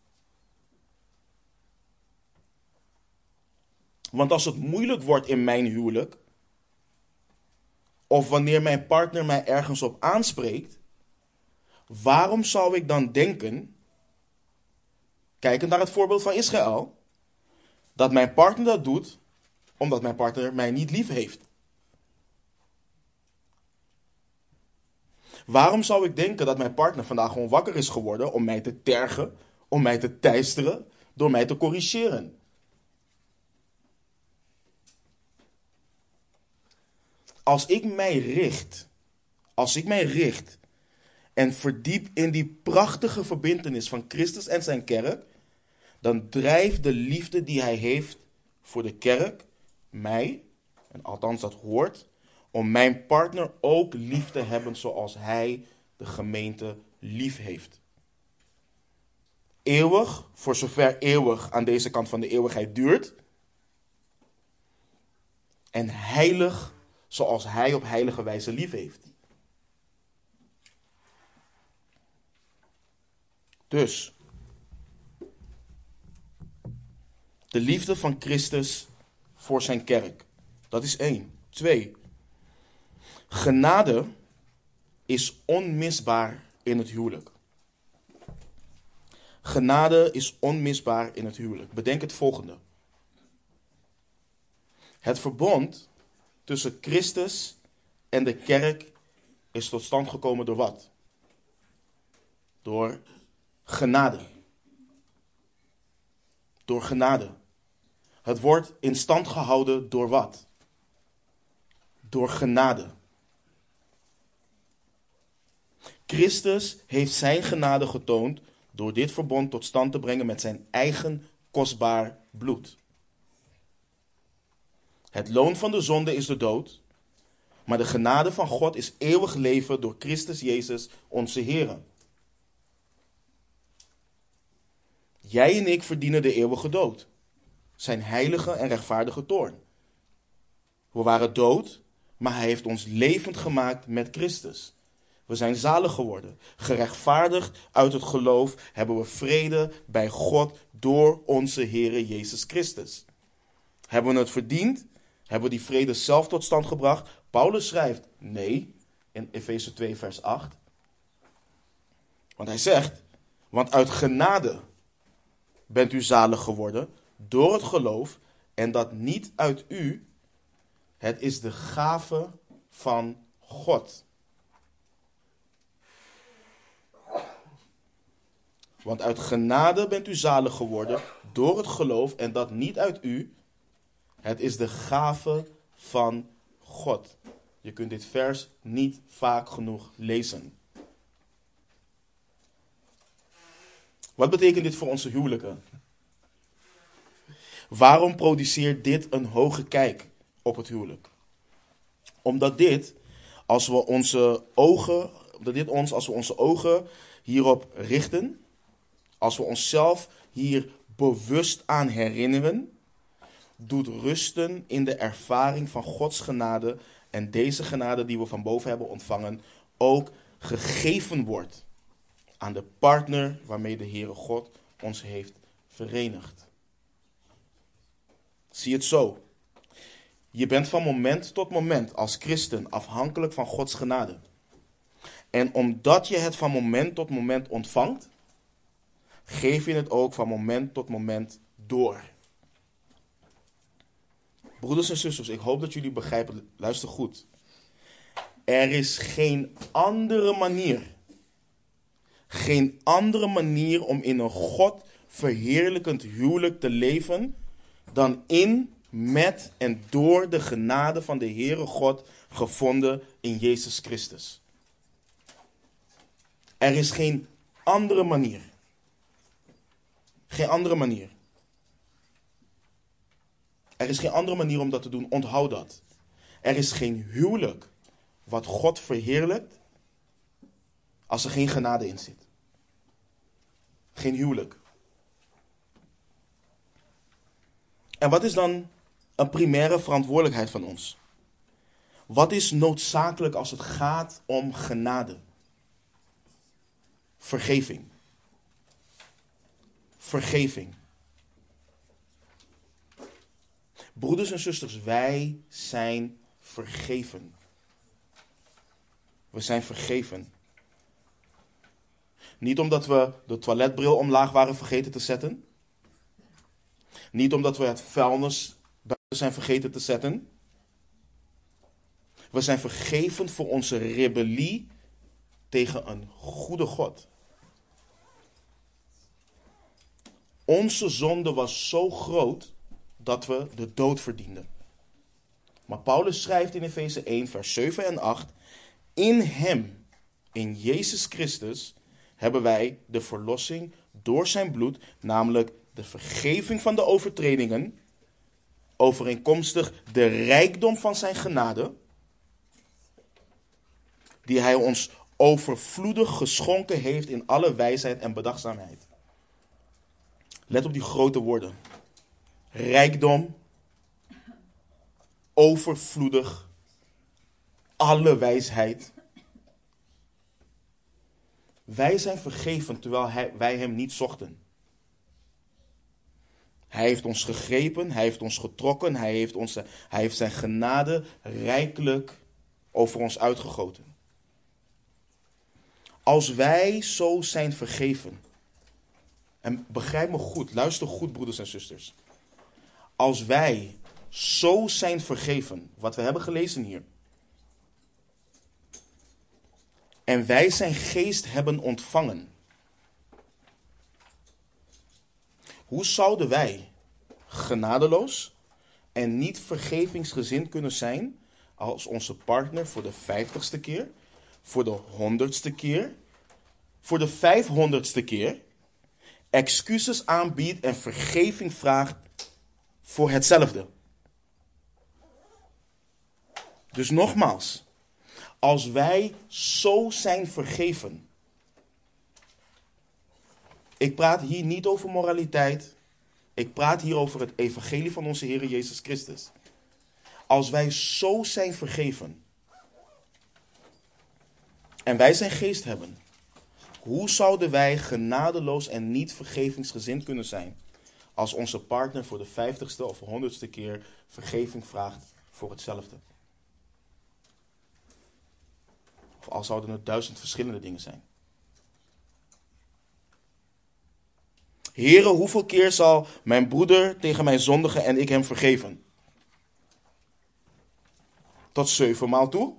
Want als het moeilijk wordt in mijn huwelijk, of wanneer mijn partner mij ergens op aanspreekt, waarom zou ik dan denken, kijkend naar het voorbeeld van Israël, dat mijn partner dat doet omdat mijn partner mij niet lief heeft? Waarom zou ik denken dat mijn partner vandaag gewoon wakker is geworden om mij te tergen, om mij te teisteren, door mij te corrigeren? Als ik mij richt, als ik mij richt en verdiep in die prachtige verbintenis van Christus en zijn kerk, dan drijft de liefde die hij heeft voor de kerk mij, en althans dat hoort, om mijn partner ook lief te hebben zoals hij de gemeente lief heeft. Eeuwig, voor zover eeuwig aan deze kant van de eeuwigheid duurt. En heilig, zoals hij op heilige wijze lief heeft. Dus, de liefde van Christus voor zijn kerk. Dat is één. Twee, Genade is onmisbaar in het huwelijk. Genade is onmisbaar in het huwelijk. Bedenk het volgende. Het verbond tussen Christus en de kerk is tot stand gekomen door wat? Door genade. Door genade. Het wordt in stand gehouden door wat? Door genade. Christus heeft zijn genade getoond door dit verbond tot stand te brengen met zijn eigen kostbaar bloed. Het loon van de zonde is de dood, maar de genade van God is eeuwig leven door Christus Jezus, onze Heer. Jij en ik verdienen de eeuwige dood, zijn heilige en rechtvaardige toorn. We waren dood, maar hij heeft ons levend gemaakt met Christus. We zijn zalig geworden. Gerechtvaardigd uit het geloof hebben we vrede bij God door onze Heer Jezus Christus. Hebben we het verdiend? Hebben we die vrede zelf tot stand gebracht? Paulus schrijft nee in Efeze 2, vers 8. Want hij zegt: Want uit genade bent u zalig geworden door het geloof en dat niet uit u. Het is de gave van God. Want uit genade bent u zalig geworden door het geloof en dat niet uit u. Het is de gave van God. Je kunt dit vers niet vaak genoeg lezen. Wat betekent dit voor onze huwelijken? Waarom produceert dit een hoge kijk op het huwelijk? Omdat dit, als we onze ogen, omdat dit ons, als we onze ogen hierop richten, als we onszelf hier bewust aan herinneren, doet rusten in de ervaring van Gods genade en deze genade die we van boven hebben ontvangen ook gegeven wordt aan de partner waarmee de Heere God ons heeft verenigd. Zie het zo. Je bent van moment tot moment als christen afhankelijk van Gods genade. En omdat je het van moment tot moment ontvangt, geef je het ook van moment tot moment door. Broeders en zusters, ik hoop dat jullie begrijpen, luister goed. Er is geen andere manier, geen andere manier om in een God verheerlijkend huwelijk te leven dan in, met en door de genade van de Heere God gevonden in Jezus Christus. Er is geen andere manier. Geen andere manier. Er is geen andere manier om dat te doen. Onthoud dat. Er is geen huwelijk wat God verheerlijkt als er geen genade in zit. Geen huwelijk. En wat is dan een primaire verantwoordelijkheid van ons? Wat is noodzakelijk als het gaat om genade? Vergeving vergeving. Broeders en zusters, wij zijn vergeven. We zijn vergeven. Niet omdat we de toiletbril omlaag waren vergeten te zetten. Niet omdat we het vuilnis buiten zijn vergeten te zetten. We zijn vergeven voor onze rebellie tegen een goede God. Onze zonde was zo groot dat we de dood verdienden. Maar Paulus schrijft in Efeze 1, vers 7 en 8: In Hem, in Jezus Christus, hebben wij de verlossing door Zijn bloed, namelijk de vergeving van de overtredingen, overeenkomstig de rijkdom van Zijn genade, die Hij ons overvloedig geschonken heeft in alle wijsheid en bedachtzaamheid. Let op die grote woorden. Rijkdom, overvloedig, alle wijsheid. Wij zijn vergeven terwijl wij hem niet zochten. Hij heeft ons gegrepen, hij heeft ons getrokken, hij heeft, ons, hij heeft zijn genade rijkelijk over ons uitgegoten. Als wij zo zijn vergeven, en begrijp me goed, luister goed, broeders en zusters. Als wij zo zijn vergeven, wat we hebben gelezen hier, en wij zijn geest hebben ontvangen, hoe zouden wij genadeloos en niet vergevingsgezind kunnen zijn als onze partner voor de vijftigste keer, voor de honderdste keer, voor de vijfhonderdste keer excuses aanbiedt en vergeving vraagt voor hetzelfde. Dus nogmaals, als wij zo zijn vergeven. Ik praat hier niet over moraliteit. Ik praat hier over het evangelie van onze Heer Jezus Christus. Als wij zo zijn vergeven. En wij zijn geest hebben. Hoe zouden wij genadeloos en niet vergevingsgezind kunnen zijn als onze partner voor de vijftigste of honderdste keer vergeving vraagt voor hetzelfde? Of al zouden het duizend verschillende dingen zijn. Heren, hoeveel keer zal mijn broeder tegen mij zondigen en ik hem vergeven? Tot zevenmaal toe?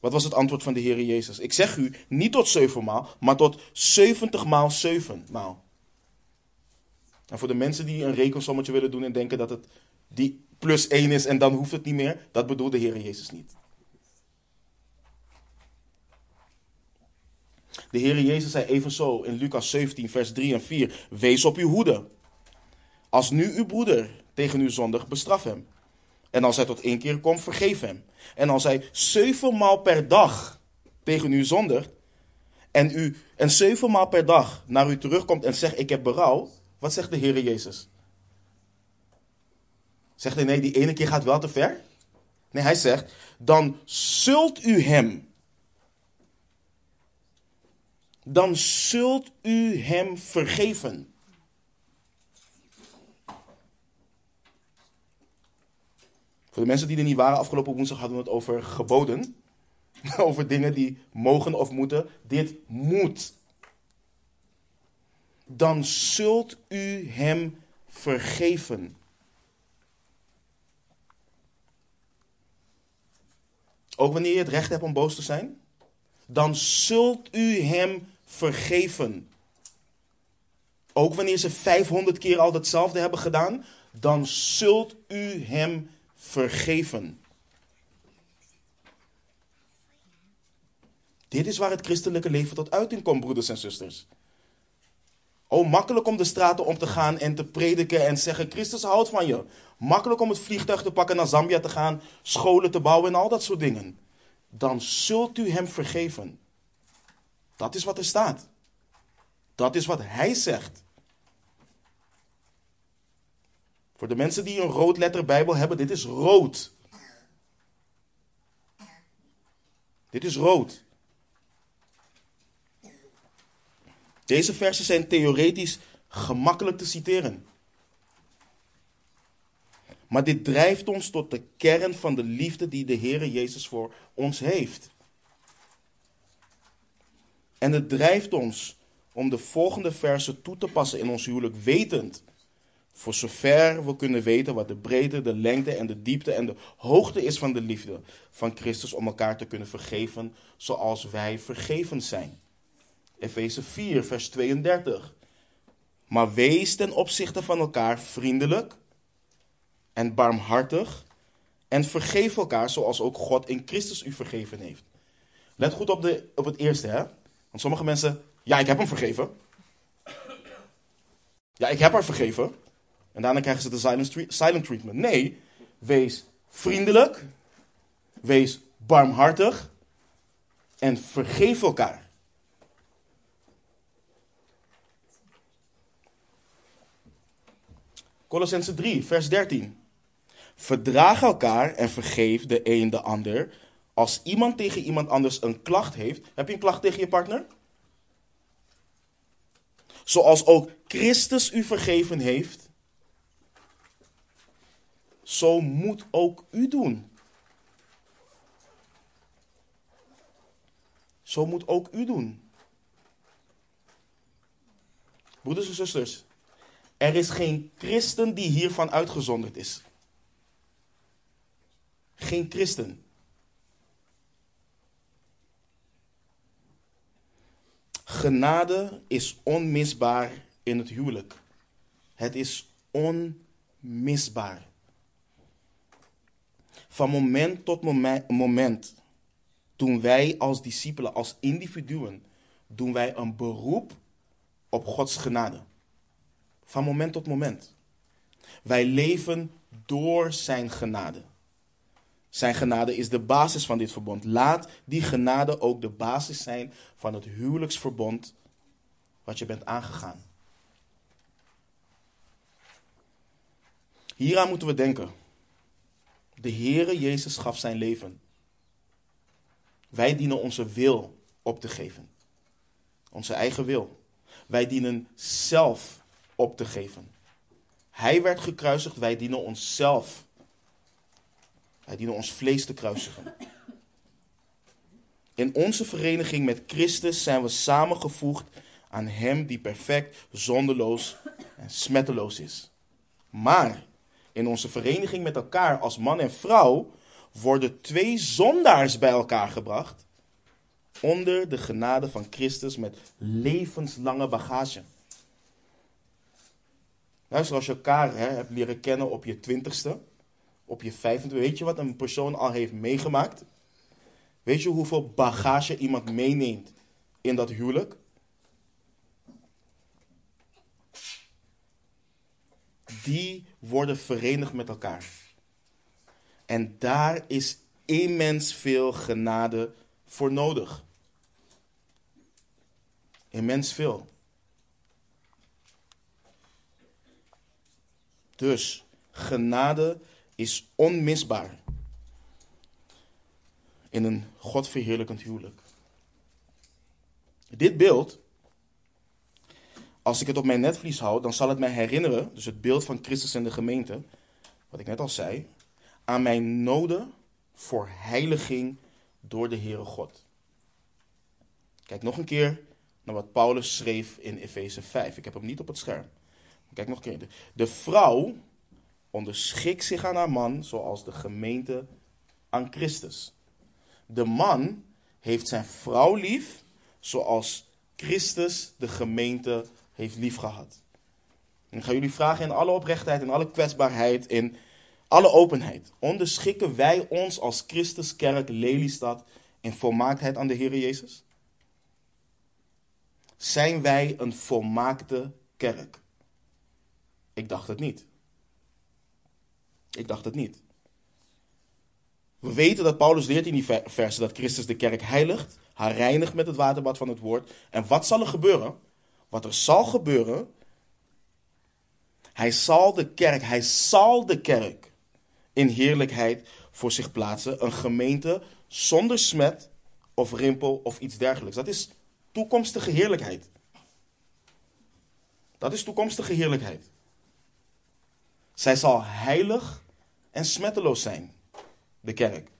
Wat was het antwoord van de Heer Jezus? Ik zeg u, niet tot zevenmaal, maar tot zeventig maal zevenmaal. En voor de mensen die een rekensommetje willen doen en denken dat het die plus één is en dan hoeft het niet meer, dat bedoelt de Heer Jezus niet. De Heer Jezus zei evenzo in Lucas 17, vers 3 en 4: Wees op uw hoede. Als nu uw broeder tegen u zondig, bestraf hem. En als hij tot één keer komt, vergeef hem. En als hij zevenmaal per dag tegen u zondigt, en, u, en zevenmaal per dag naar u terugkomt en zegt: Ik heb berouw, wat zegt de Heer Jezus? Zegt hij: Nee, die ene keer gaat wel te ver? Nee, hij zegt: Dan zult u hem. Dan zult u hem vergeven. Voor de mensen die er niet waren, afgelopen woensdag hadden we het over geboden. over dingen die mogen of moeten. Dit moet. Dan zult u hem vergeven. Ook wanneer je het recht hebt om boos te zijn, dan zult u hem vergeven. Ook wanneer ze 500 keer al hetzelfde hebben gedaan, dan zult u hem vergeven. Dit is waar het christelijke leven tot uiting komt, broeders en zusters. Oh, makkelijk om de straten om te gaan en te prediken en zeggen: Christus houdt van je. Makkelijk om het vliegtuig te pakken naar Zambia te gaan, scholen te bouwen en al dat soort dingen. Dan zult u hem vergeven. Dat is wat er staat. Dat is wat hij zegt. Voor de mensen die een roodletter Bijbel hebben, dit is rood. Dit is rood. Deze versen zijn theoretisch gemakkelijk te citeren. Maar dit drijft ons tot de kern van de liefde die de Heer Jezus voor ons heeft. En het drijft ons om de volgende versen toe te passen in ons huwelijk, wetend, voor zover we kunnen weten wat de breedte, de lengte en de diepte en de hoogte is van de liefde van Christus om elkaar te kunnen vergeven zoals wij vergeven zijn. Efeze 4, vers 32. Maar wees ten opzichte van elkaar vriendelijk en barmhartig en vergeef elkaar zoals ook God in Christus u vergeven heeft. Let goed op, de, op het eerste, hè? Want sommige mensen, ja, ik heb hem vergeven. Ja, ik heb haar vergeven. En daarna krijgen ze de silent, treatment. Nee, wees vriendelijk, wees barmhartig en vergeef elkaar. Colossense 3, vers 13. Verdraag elkaar en vergeef de een de ander. Als iemand tegen iemand anders een klacht heeft. Heb je een klacht tegen je partner? Zoals ook Christus u vergeven heeft. Zo moet ook u doen. Zo moet ook u doen. Broeders en zusters, er is geen christen die hiervan uitgezonderd is. Geen christen. Genade is onmisbaar in het huwelijk. Het is onmisbaar. Van moment tot moment, doen wij als discipelen, als individuen, doen wij een beroep op Gods genade. Van moment tot moment. Wij leven door zijn genade. Zijn genade is de basis van dit verbond. Laat die genade ook de basis zijn van het huwelijksverbond wat je bent aangegaan. Hieraan moeten we denken. De Heere Jezus gaf zijn leven. Wij dienen onze wil op te geven. Onze eigen wil. Wij dienen zelf op te geven. Hij werd gekruisigd, wij dienen onszelf. Wij dienen ons vlees te kruisigen. In onze vereniging met Christus zijn we samengevoegd aan Hem die perfect, zonderloos en smetteloos is. Maar in onze vereniging met elkaar als man en vrouw worden twee zondaars bij elkaar gebracht onder de genade van Christus met levenslange bagage. Luister, als je elkaar hè, hebt leren kennen op je twintigste, op je vijfentwintigste, weet je wat een persoon al heeft meegemaakt? Weet je hoeveel bagage iemand meeneemt in dat huwelijk? Die worden verenigd met elkaar. En daar is immens veel genade voor nodig. Immens veel. Dus genade is onmisbaar in een godverheerlijkend huwelijk. Dit beeld, als ik het op mijn netvlies hou, dan zal het mij herinneren, dus het beeld van Christus en de gemeente, wat ik net al zei, aan mijn noden voor heiliging door de Heere God. Kijk nog een keer naar wat Paulus schreef in Efeze 5. Ik heb hem niet op het scherm. Kijk nog een keer. De vrouw onderschikt zich aan haar man zoals de gemeente aan Christus. De man heeft zijn vrouw lief zoals Christus de gemeente heeft liefgehad. En ik ga jullie vragen in alle oprechtheid, in alle kwetsbaarheid, in alle openheid. Onderschikken wij ons als Christuskerk Lelystad in volmaaktheid aan de Heer Jezus? Zijn wij een volmaakte kerk? Ik dacht het niet. Ik dacht het niet. We weten dat Paulus leert in die versen dat Christus de kerk heiligt, haar reinigt met het waterbad van het woord. En wat zal er gebeuren? Wat er zal gebeuren, hij zal de kerk, hij zal de kerk in heerlijkheid voor zich plaatsen. Een gemeente zonder smet of rimpel of iets dergelijks. Dat is toekomstige heerlijkheid. Dat is toekomstige heerlijkheid. Zij zal heilig en smetteloos zijn. De kerk.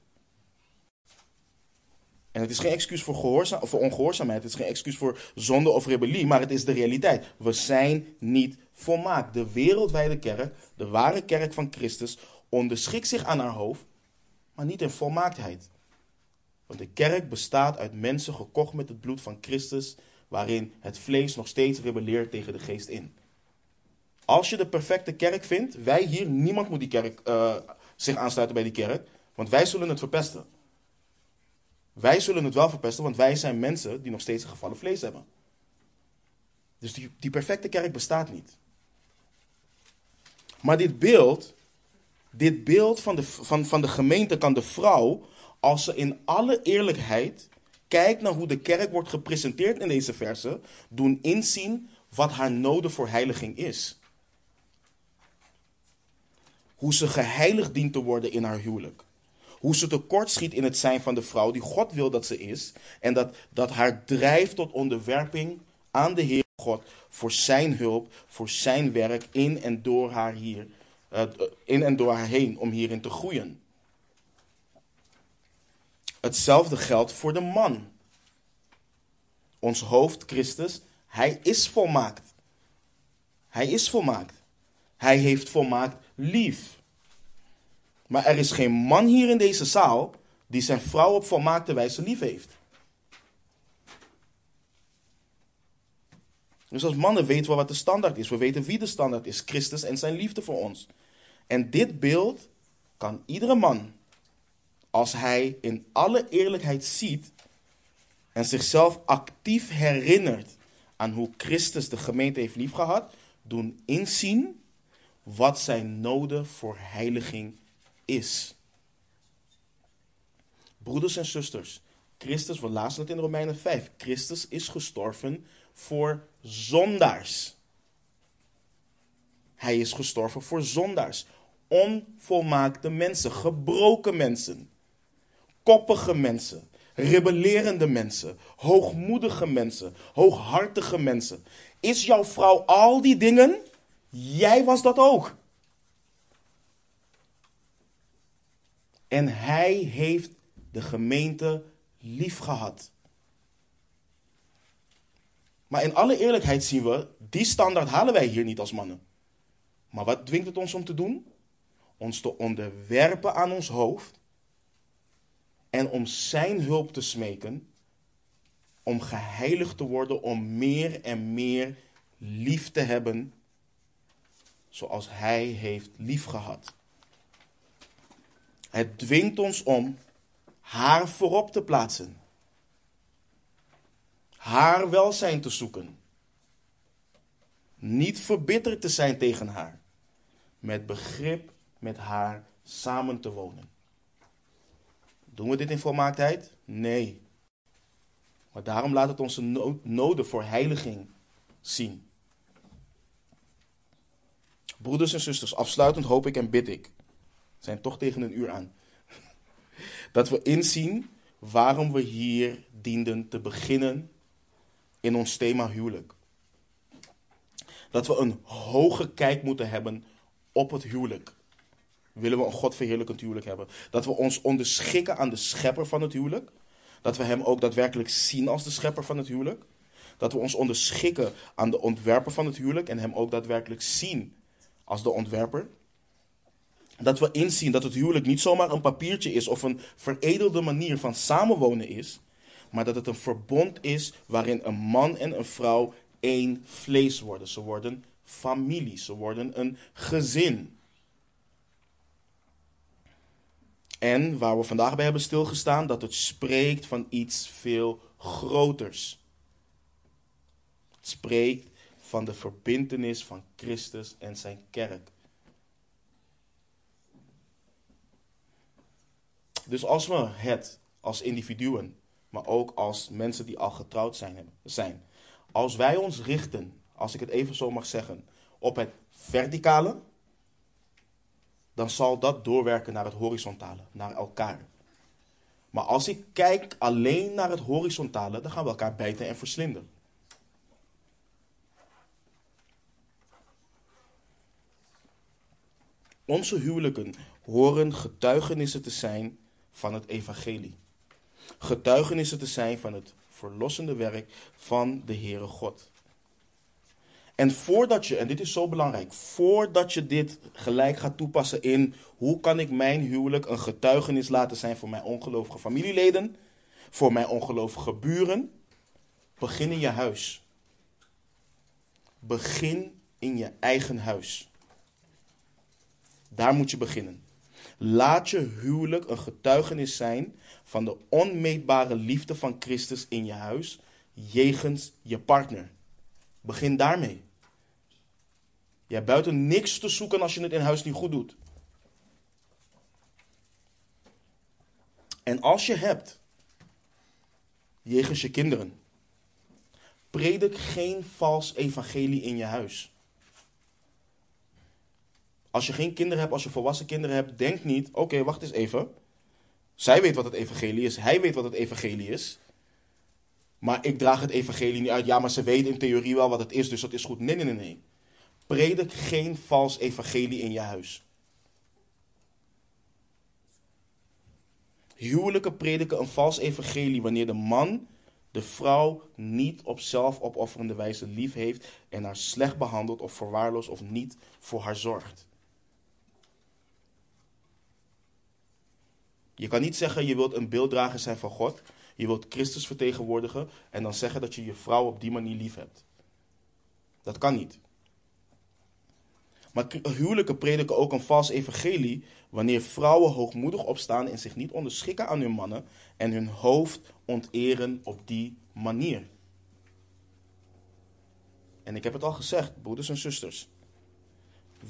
En het is geen excuus voor, gehoorzaam, voor ongehoorzaamheid, het is geen excuus voor zonde of rebellie, maar het is de realiteit. We zijn niet volmaakt. De wereldwijde kerk, de ware kerk van Christus, onderschikt zich aan haar hoofd, maar niet in volmaaktheid. Want de kerk bestaat uit mensen gekocht met het bloed van Christus, waarin het vlees nog steeds rebelleert tegen de geest in. Als je de perfecte kerk vindt, wij hier, niemand moet die kerk, uh, zich aansluiten bij die kerk, want wij zullen het verpesten. Wij zullen het wel verpesten, want wij zijn mensen die nog steeds een gevallen vlees hebben. Dus die, die perfecte kerk bestaat niet. Maar dit beeld, dit beeld van de, van, van de gemeente kan de vrouw, als ze in alle eerlijkheid kijkt naar hoe de kerk wordt gepresenteerd in deze versen, doen inzien wat haar nodig voor heiliging is. Hoe ze geheiligd dient te worden in haar huwelijk. Hoe ze tekortschiet in het zijn van de vrouw die God wil dat ze is. En dat, dat haar drijft tot onderwerping aan de Heer God voor zijn hulp, voor zijn werk in en door haar hier, uh, in en door haar heen om hierin te groeien. Hetzelfde geldt voor de man. Ons hoofd, Christus, hij is volmaakt. Hij is volmaakt. Hij heeft volmaakt lief. Maar er is geen man hier in deze zaal die zijn vrouw op volmaakte wijze lief heeft. Dus als mannen weten we wat de standaard is. We weten wie de standaard is. Christus en zijn liefde voor ons. En dit beeld kan iedere man, als hij in alle eerlijkheid ziet en zichzelf actief herinnert aan hoe Christus de gemeente heeft liefgehad, doen inzien wat zijn noden voor heiliging is. Broeders en zusters, Christus, we lazen het in Romeinen 5, Christus is gestorven voor zondaars. Hij is gestorven voor zondaars. Onvolmaakte mensen, gebroken mensen, koppige mensen, rebellerende mensen, hoogmoedige mensen, hooghartige mensen. Is jouw vrouw al die dingen? Jij was dat ook. En hij heeft de gemeente lief gehad. Maar in alle eerlijkheid zien we, die standaard halen wij hier niet als mannen. Maar wat dwingt het ons om te doen? Ons te onderwerpen aan ons hoofd en om zijn hulp te smeken, om geheiligd te worden, om meer en meer lief te hebben, zoals hij heeft lief gehad. Het dwingt ons om haar voorop te plaatsen. Haar welzijn te zoeken. Niet verbitterd te zijn tegen haar. Met begrip met haar samen te wonen. Doen we dit in volmaaktheid? Nee. Maar daarom laat het onze noden voor heiliging zien. Broeders en zusters, afsluitend hoop ik en bid ik zijn toch tegen een uur aan. Dat we inzien waarom we hier dienden te beginnen in ons thema huwelijk. Dat we een hoge kijk moeten hebben op het huwelijk. Willen we een Godverheerlijkend huwelijk hebben? Dat we ons onderschikken aan de schepper van het huwelijk. Dat we hem ook daadwerkelijk zien als de schepper van het huwelijk. Dat we ons onderschikken aan de ontwerper van het huwelijk en hem ook daadwerkelijk zien als de ontwerper dat we inzien dat het huwelijk niet zomaar een papiertje is of een veredelde manier van samenwonen is, maar dat het een verbond is waarin een man en een vrouw één vlees worden. Ze worden familie, ze worden een gezin. En waar we vandaag bij hebben stilgestaan, dat het spreekt van iets veel groters. Het spreekt van de verbintenis van Christus en zijn kerk. Dus als we het als individuen, maar ook als mensen die al getrouwd zijn, zijn, als wij ons richten, als ik het even zo mag zeggen, op het verticale, dan zal dat doorwerken naar het horizontale, naar elkaar. Maar als ik kijk alleen naar het horizontale, dan gaan we elkaar bijten en verslinden. Onze huwelijken horen getuigenissen te zijn van het evangelie. Getuigenissen te zijn van het verlossende werk van de Heere God. En voordat je, en dit is zo belangrijk, voordat je dit gelijk gaat toepassen in hoe kan ik mijn huwelijk een getuigenis laten zijn voor mijn ongelovige familieleden, voor mijn ongelovige buren, begin in je huis. Begin in je eigen huis. Daar moet je beginnen. Laat je huwelijk een getuigenis zijn van de onmeetbare liefde van Christus in je huis, jegens je partner. Begin daarmee. Je hebt buiten niks te zoeken als je het in huis niet goed doet. En als je hebt, jegens je kinderen, predik geen vals evangelie in je huis. Als je geen kinderen hebt, als je volwassen kinderen hebt, denk niet: oké, wacht eens even. Zij weet wat het evangelie is, hij weet wat het evangelie is. Maar ik draag het evangelie niet uit. Ja, maar ze weten in theorie wel wat het is, dus dat is goed. Nee, nee, nee, nee. Predik geen vals evangelie in je huis. Huwelijken prediken een vals evangelie wanneer de man de vrouw niet op zelfopofferende wijze lief heeft en haar slecht behandelt of verwaarloost of niet voor haar zorgt. Je kan niet zeggen je wilt een beelddrager zijn van God, je wilt Christus vertegenwoordigen en dan zeggen dat je je vrouw op die manier lief hebt. Dat kan niet. Maar huwelijken prediken ook een vals evangelie wanneer vrouwen hoogmoedig opstaan en zich niet onderschikken aan hun mannen en hun hoofd onteren op die manier. En ik heb het al gezegd, broeders en zusters.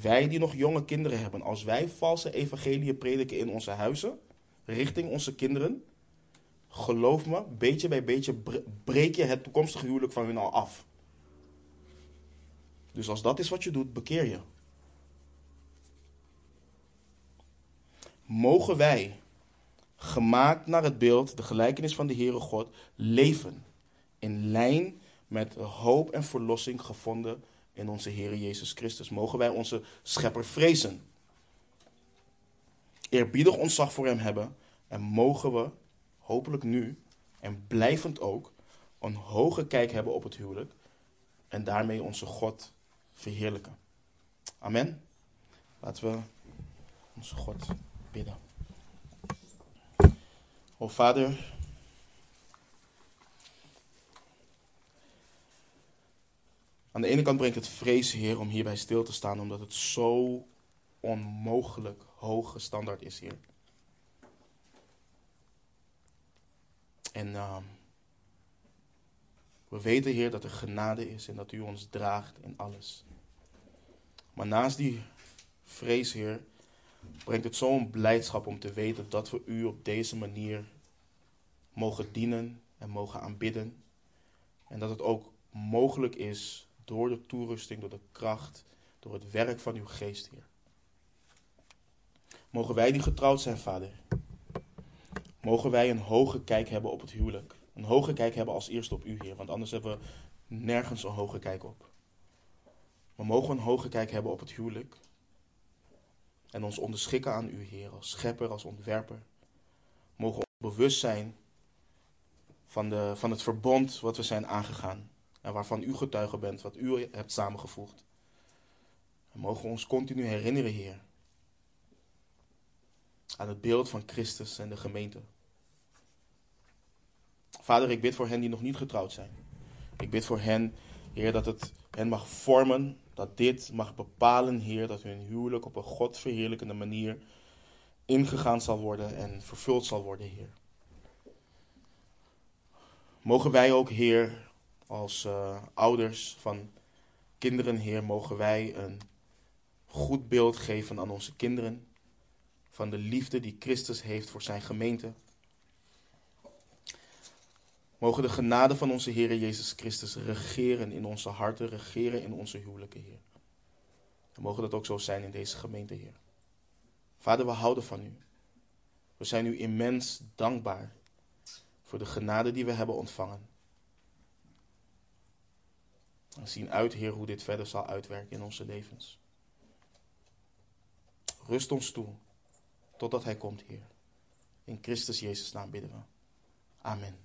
Wij die nog jonge kinderen hebben, als wij valse evangelieën prediken in onze huizen, richting onze kinderen, geloof me, beetje bij beetje breek je het toekomstige huwelijk van hun al af. Dus als dat is wat je doet, bekeer je. mogen wij, gemaakt naar het beeld, de gelijkenis van de Heere God, leven in lijn met hoop en verlossing gevonden in onze Heere Jezus Christus. Mogen wij onze schepper vrezen, eerbiedig ontzag voor hem hebben en mogen we, hopelijk nu en blijvend ook, een hoge kijk hebben op het huwelijk en daarmee onze God verheerlijken. Amen. Laten we onze God bidden. O Vader, aan de ene kant brengt het vrees, Heer, om hierbij stil te staan, omdat het zo onmogelijk hoge standaard is, Heer. En uh, we weten, Heer, dat er genade is en dat U ons draagt in alles. Maar naast die vrees, Heer, brengt het zo'n blijdschap om te weten dat we u op deze manier mogen dienen en mogen aanbidden. En dat het ook mogelijk is door de toerusting, door de kracht, door het werk van uw geest, Heer. Mogen wij die getrouwd zijn, Vader. Mogen wij een hoge kijk hebben op het huwelijk. Een hoge kijk hebben als eerste op u, Heer. Want anders hebben we nergens een hoge kijk op. Maar mogen een hoge kijk hebben op het huwelijk. En ons onderschikken aan u, Heer, als schepper, als ontwerper. Mogen we bewust zijn van, de, van het verbond wat we zijn aangegaan. En waarvan u getuige bent, wat u hebt samengevoegd. En mogen ons continu herinneren, Heer, aan het beeld van Christus en de gemeente. Vader, ik bid voor hen die nog niet getrouwd zijn. Ik bid voor hen, Heer, dat het hen mag vormen dat dit mag bepalen, Heer, dat hun huwelijk op een godverheerlijkende manier ingegaan zal worden en vervuld zal worden, Heer. Mogen wij ook, Heer, als uh, ouders van kinderen, Heer, mogen wij een goed beeld geven aan onze kinderen van de liefde die Christus heeft voor zijn gemeente. Mogen de genade van onze Heer Jezus Christus regeren in onze harten, regeren in onze huwelijken, Heer. En mogen dat ook zo zijn in deze gemeente, Heer. Vader, we houden van u. We zijn u immens dankbaar voor de genade die we hebben ontvangen. We zien uit, Heer, hoe dit verder zal uitwerken in onze levens. Rust ons toe totdat Hij komt, Heer. In Christus Jezus' naam bidden we. Amen.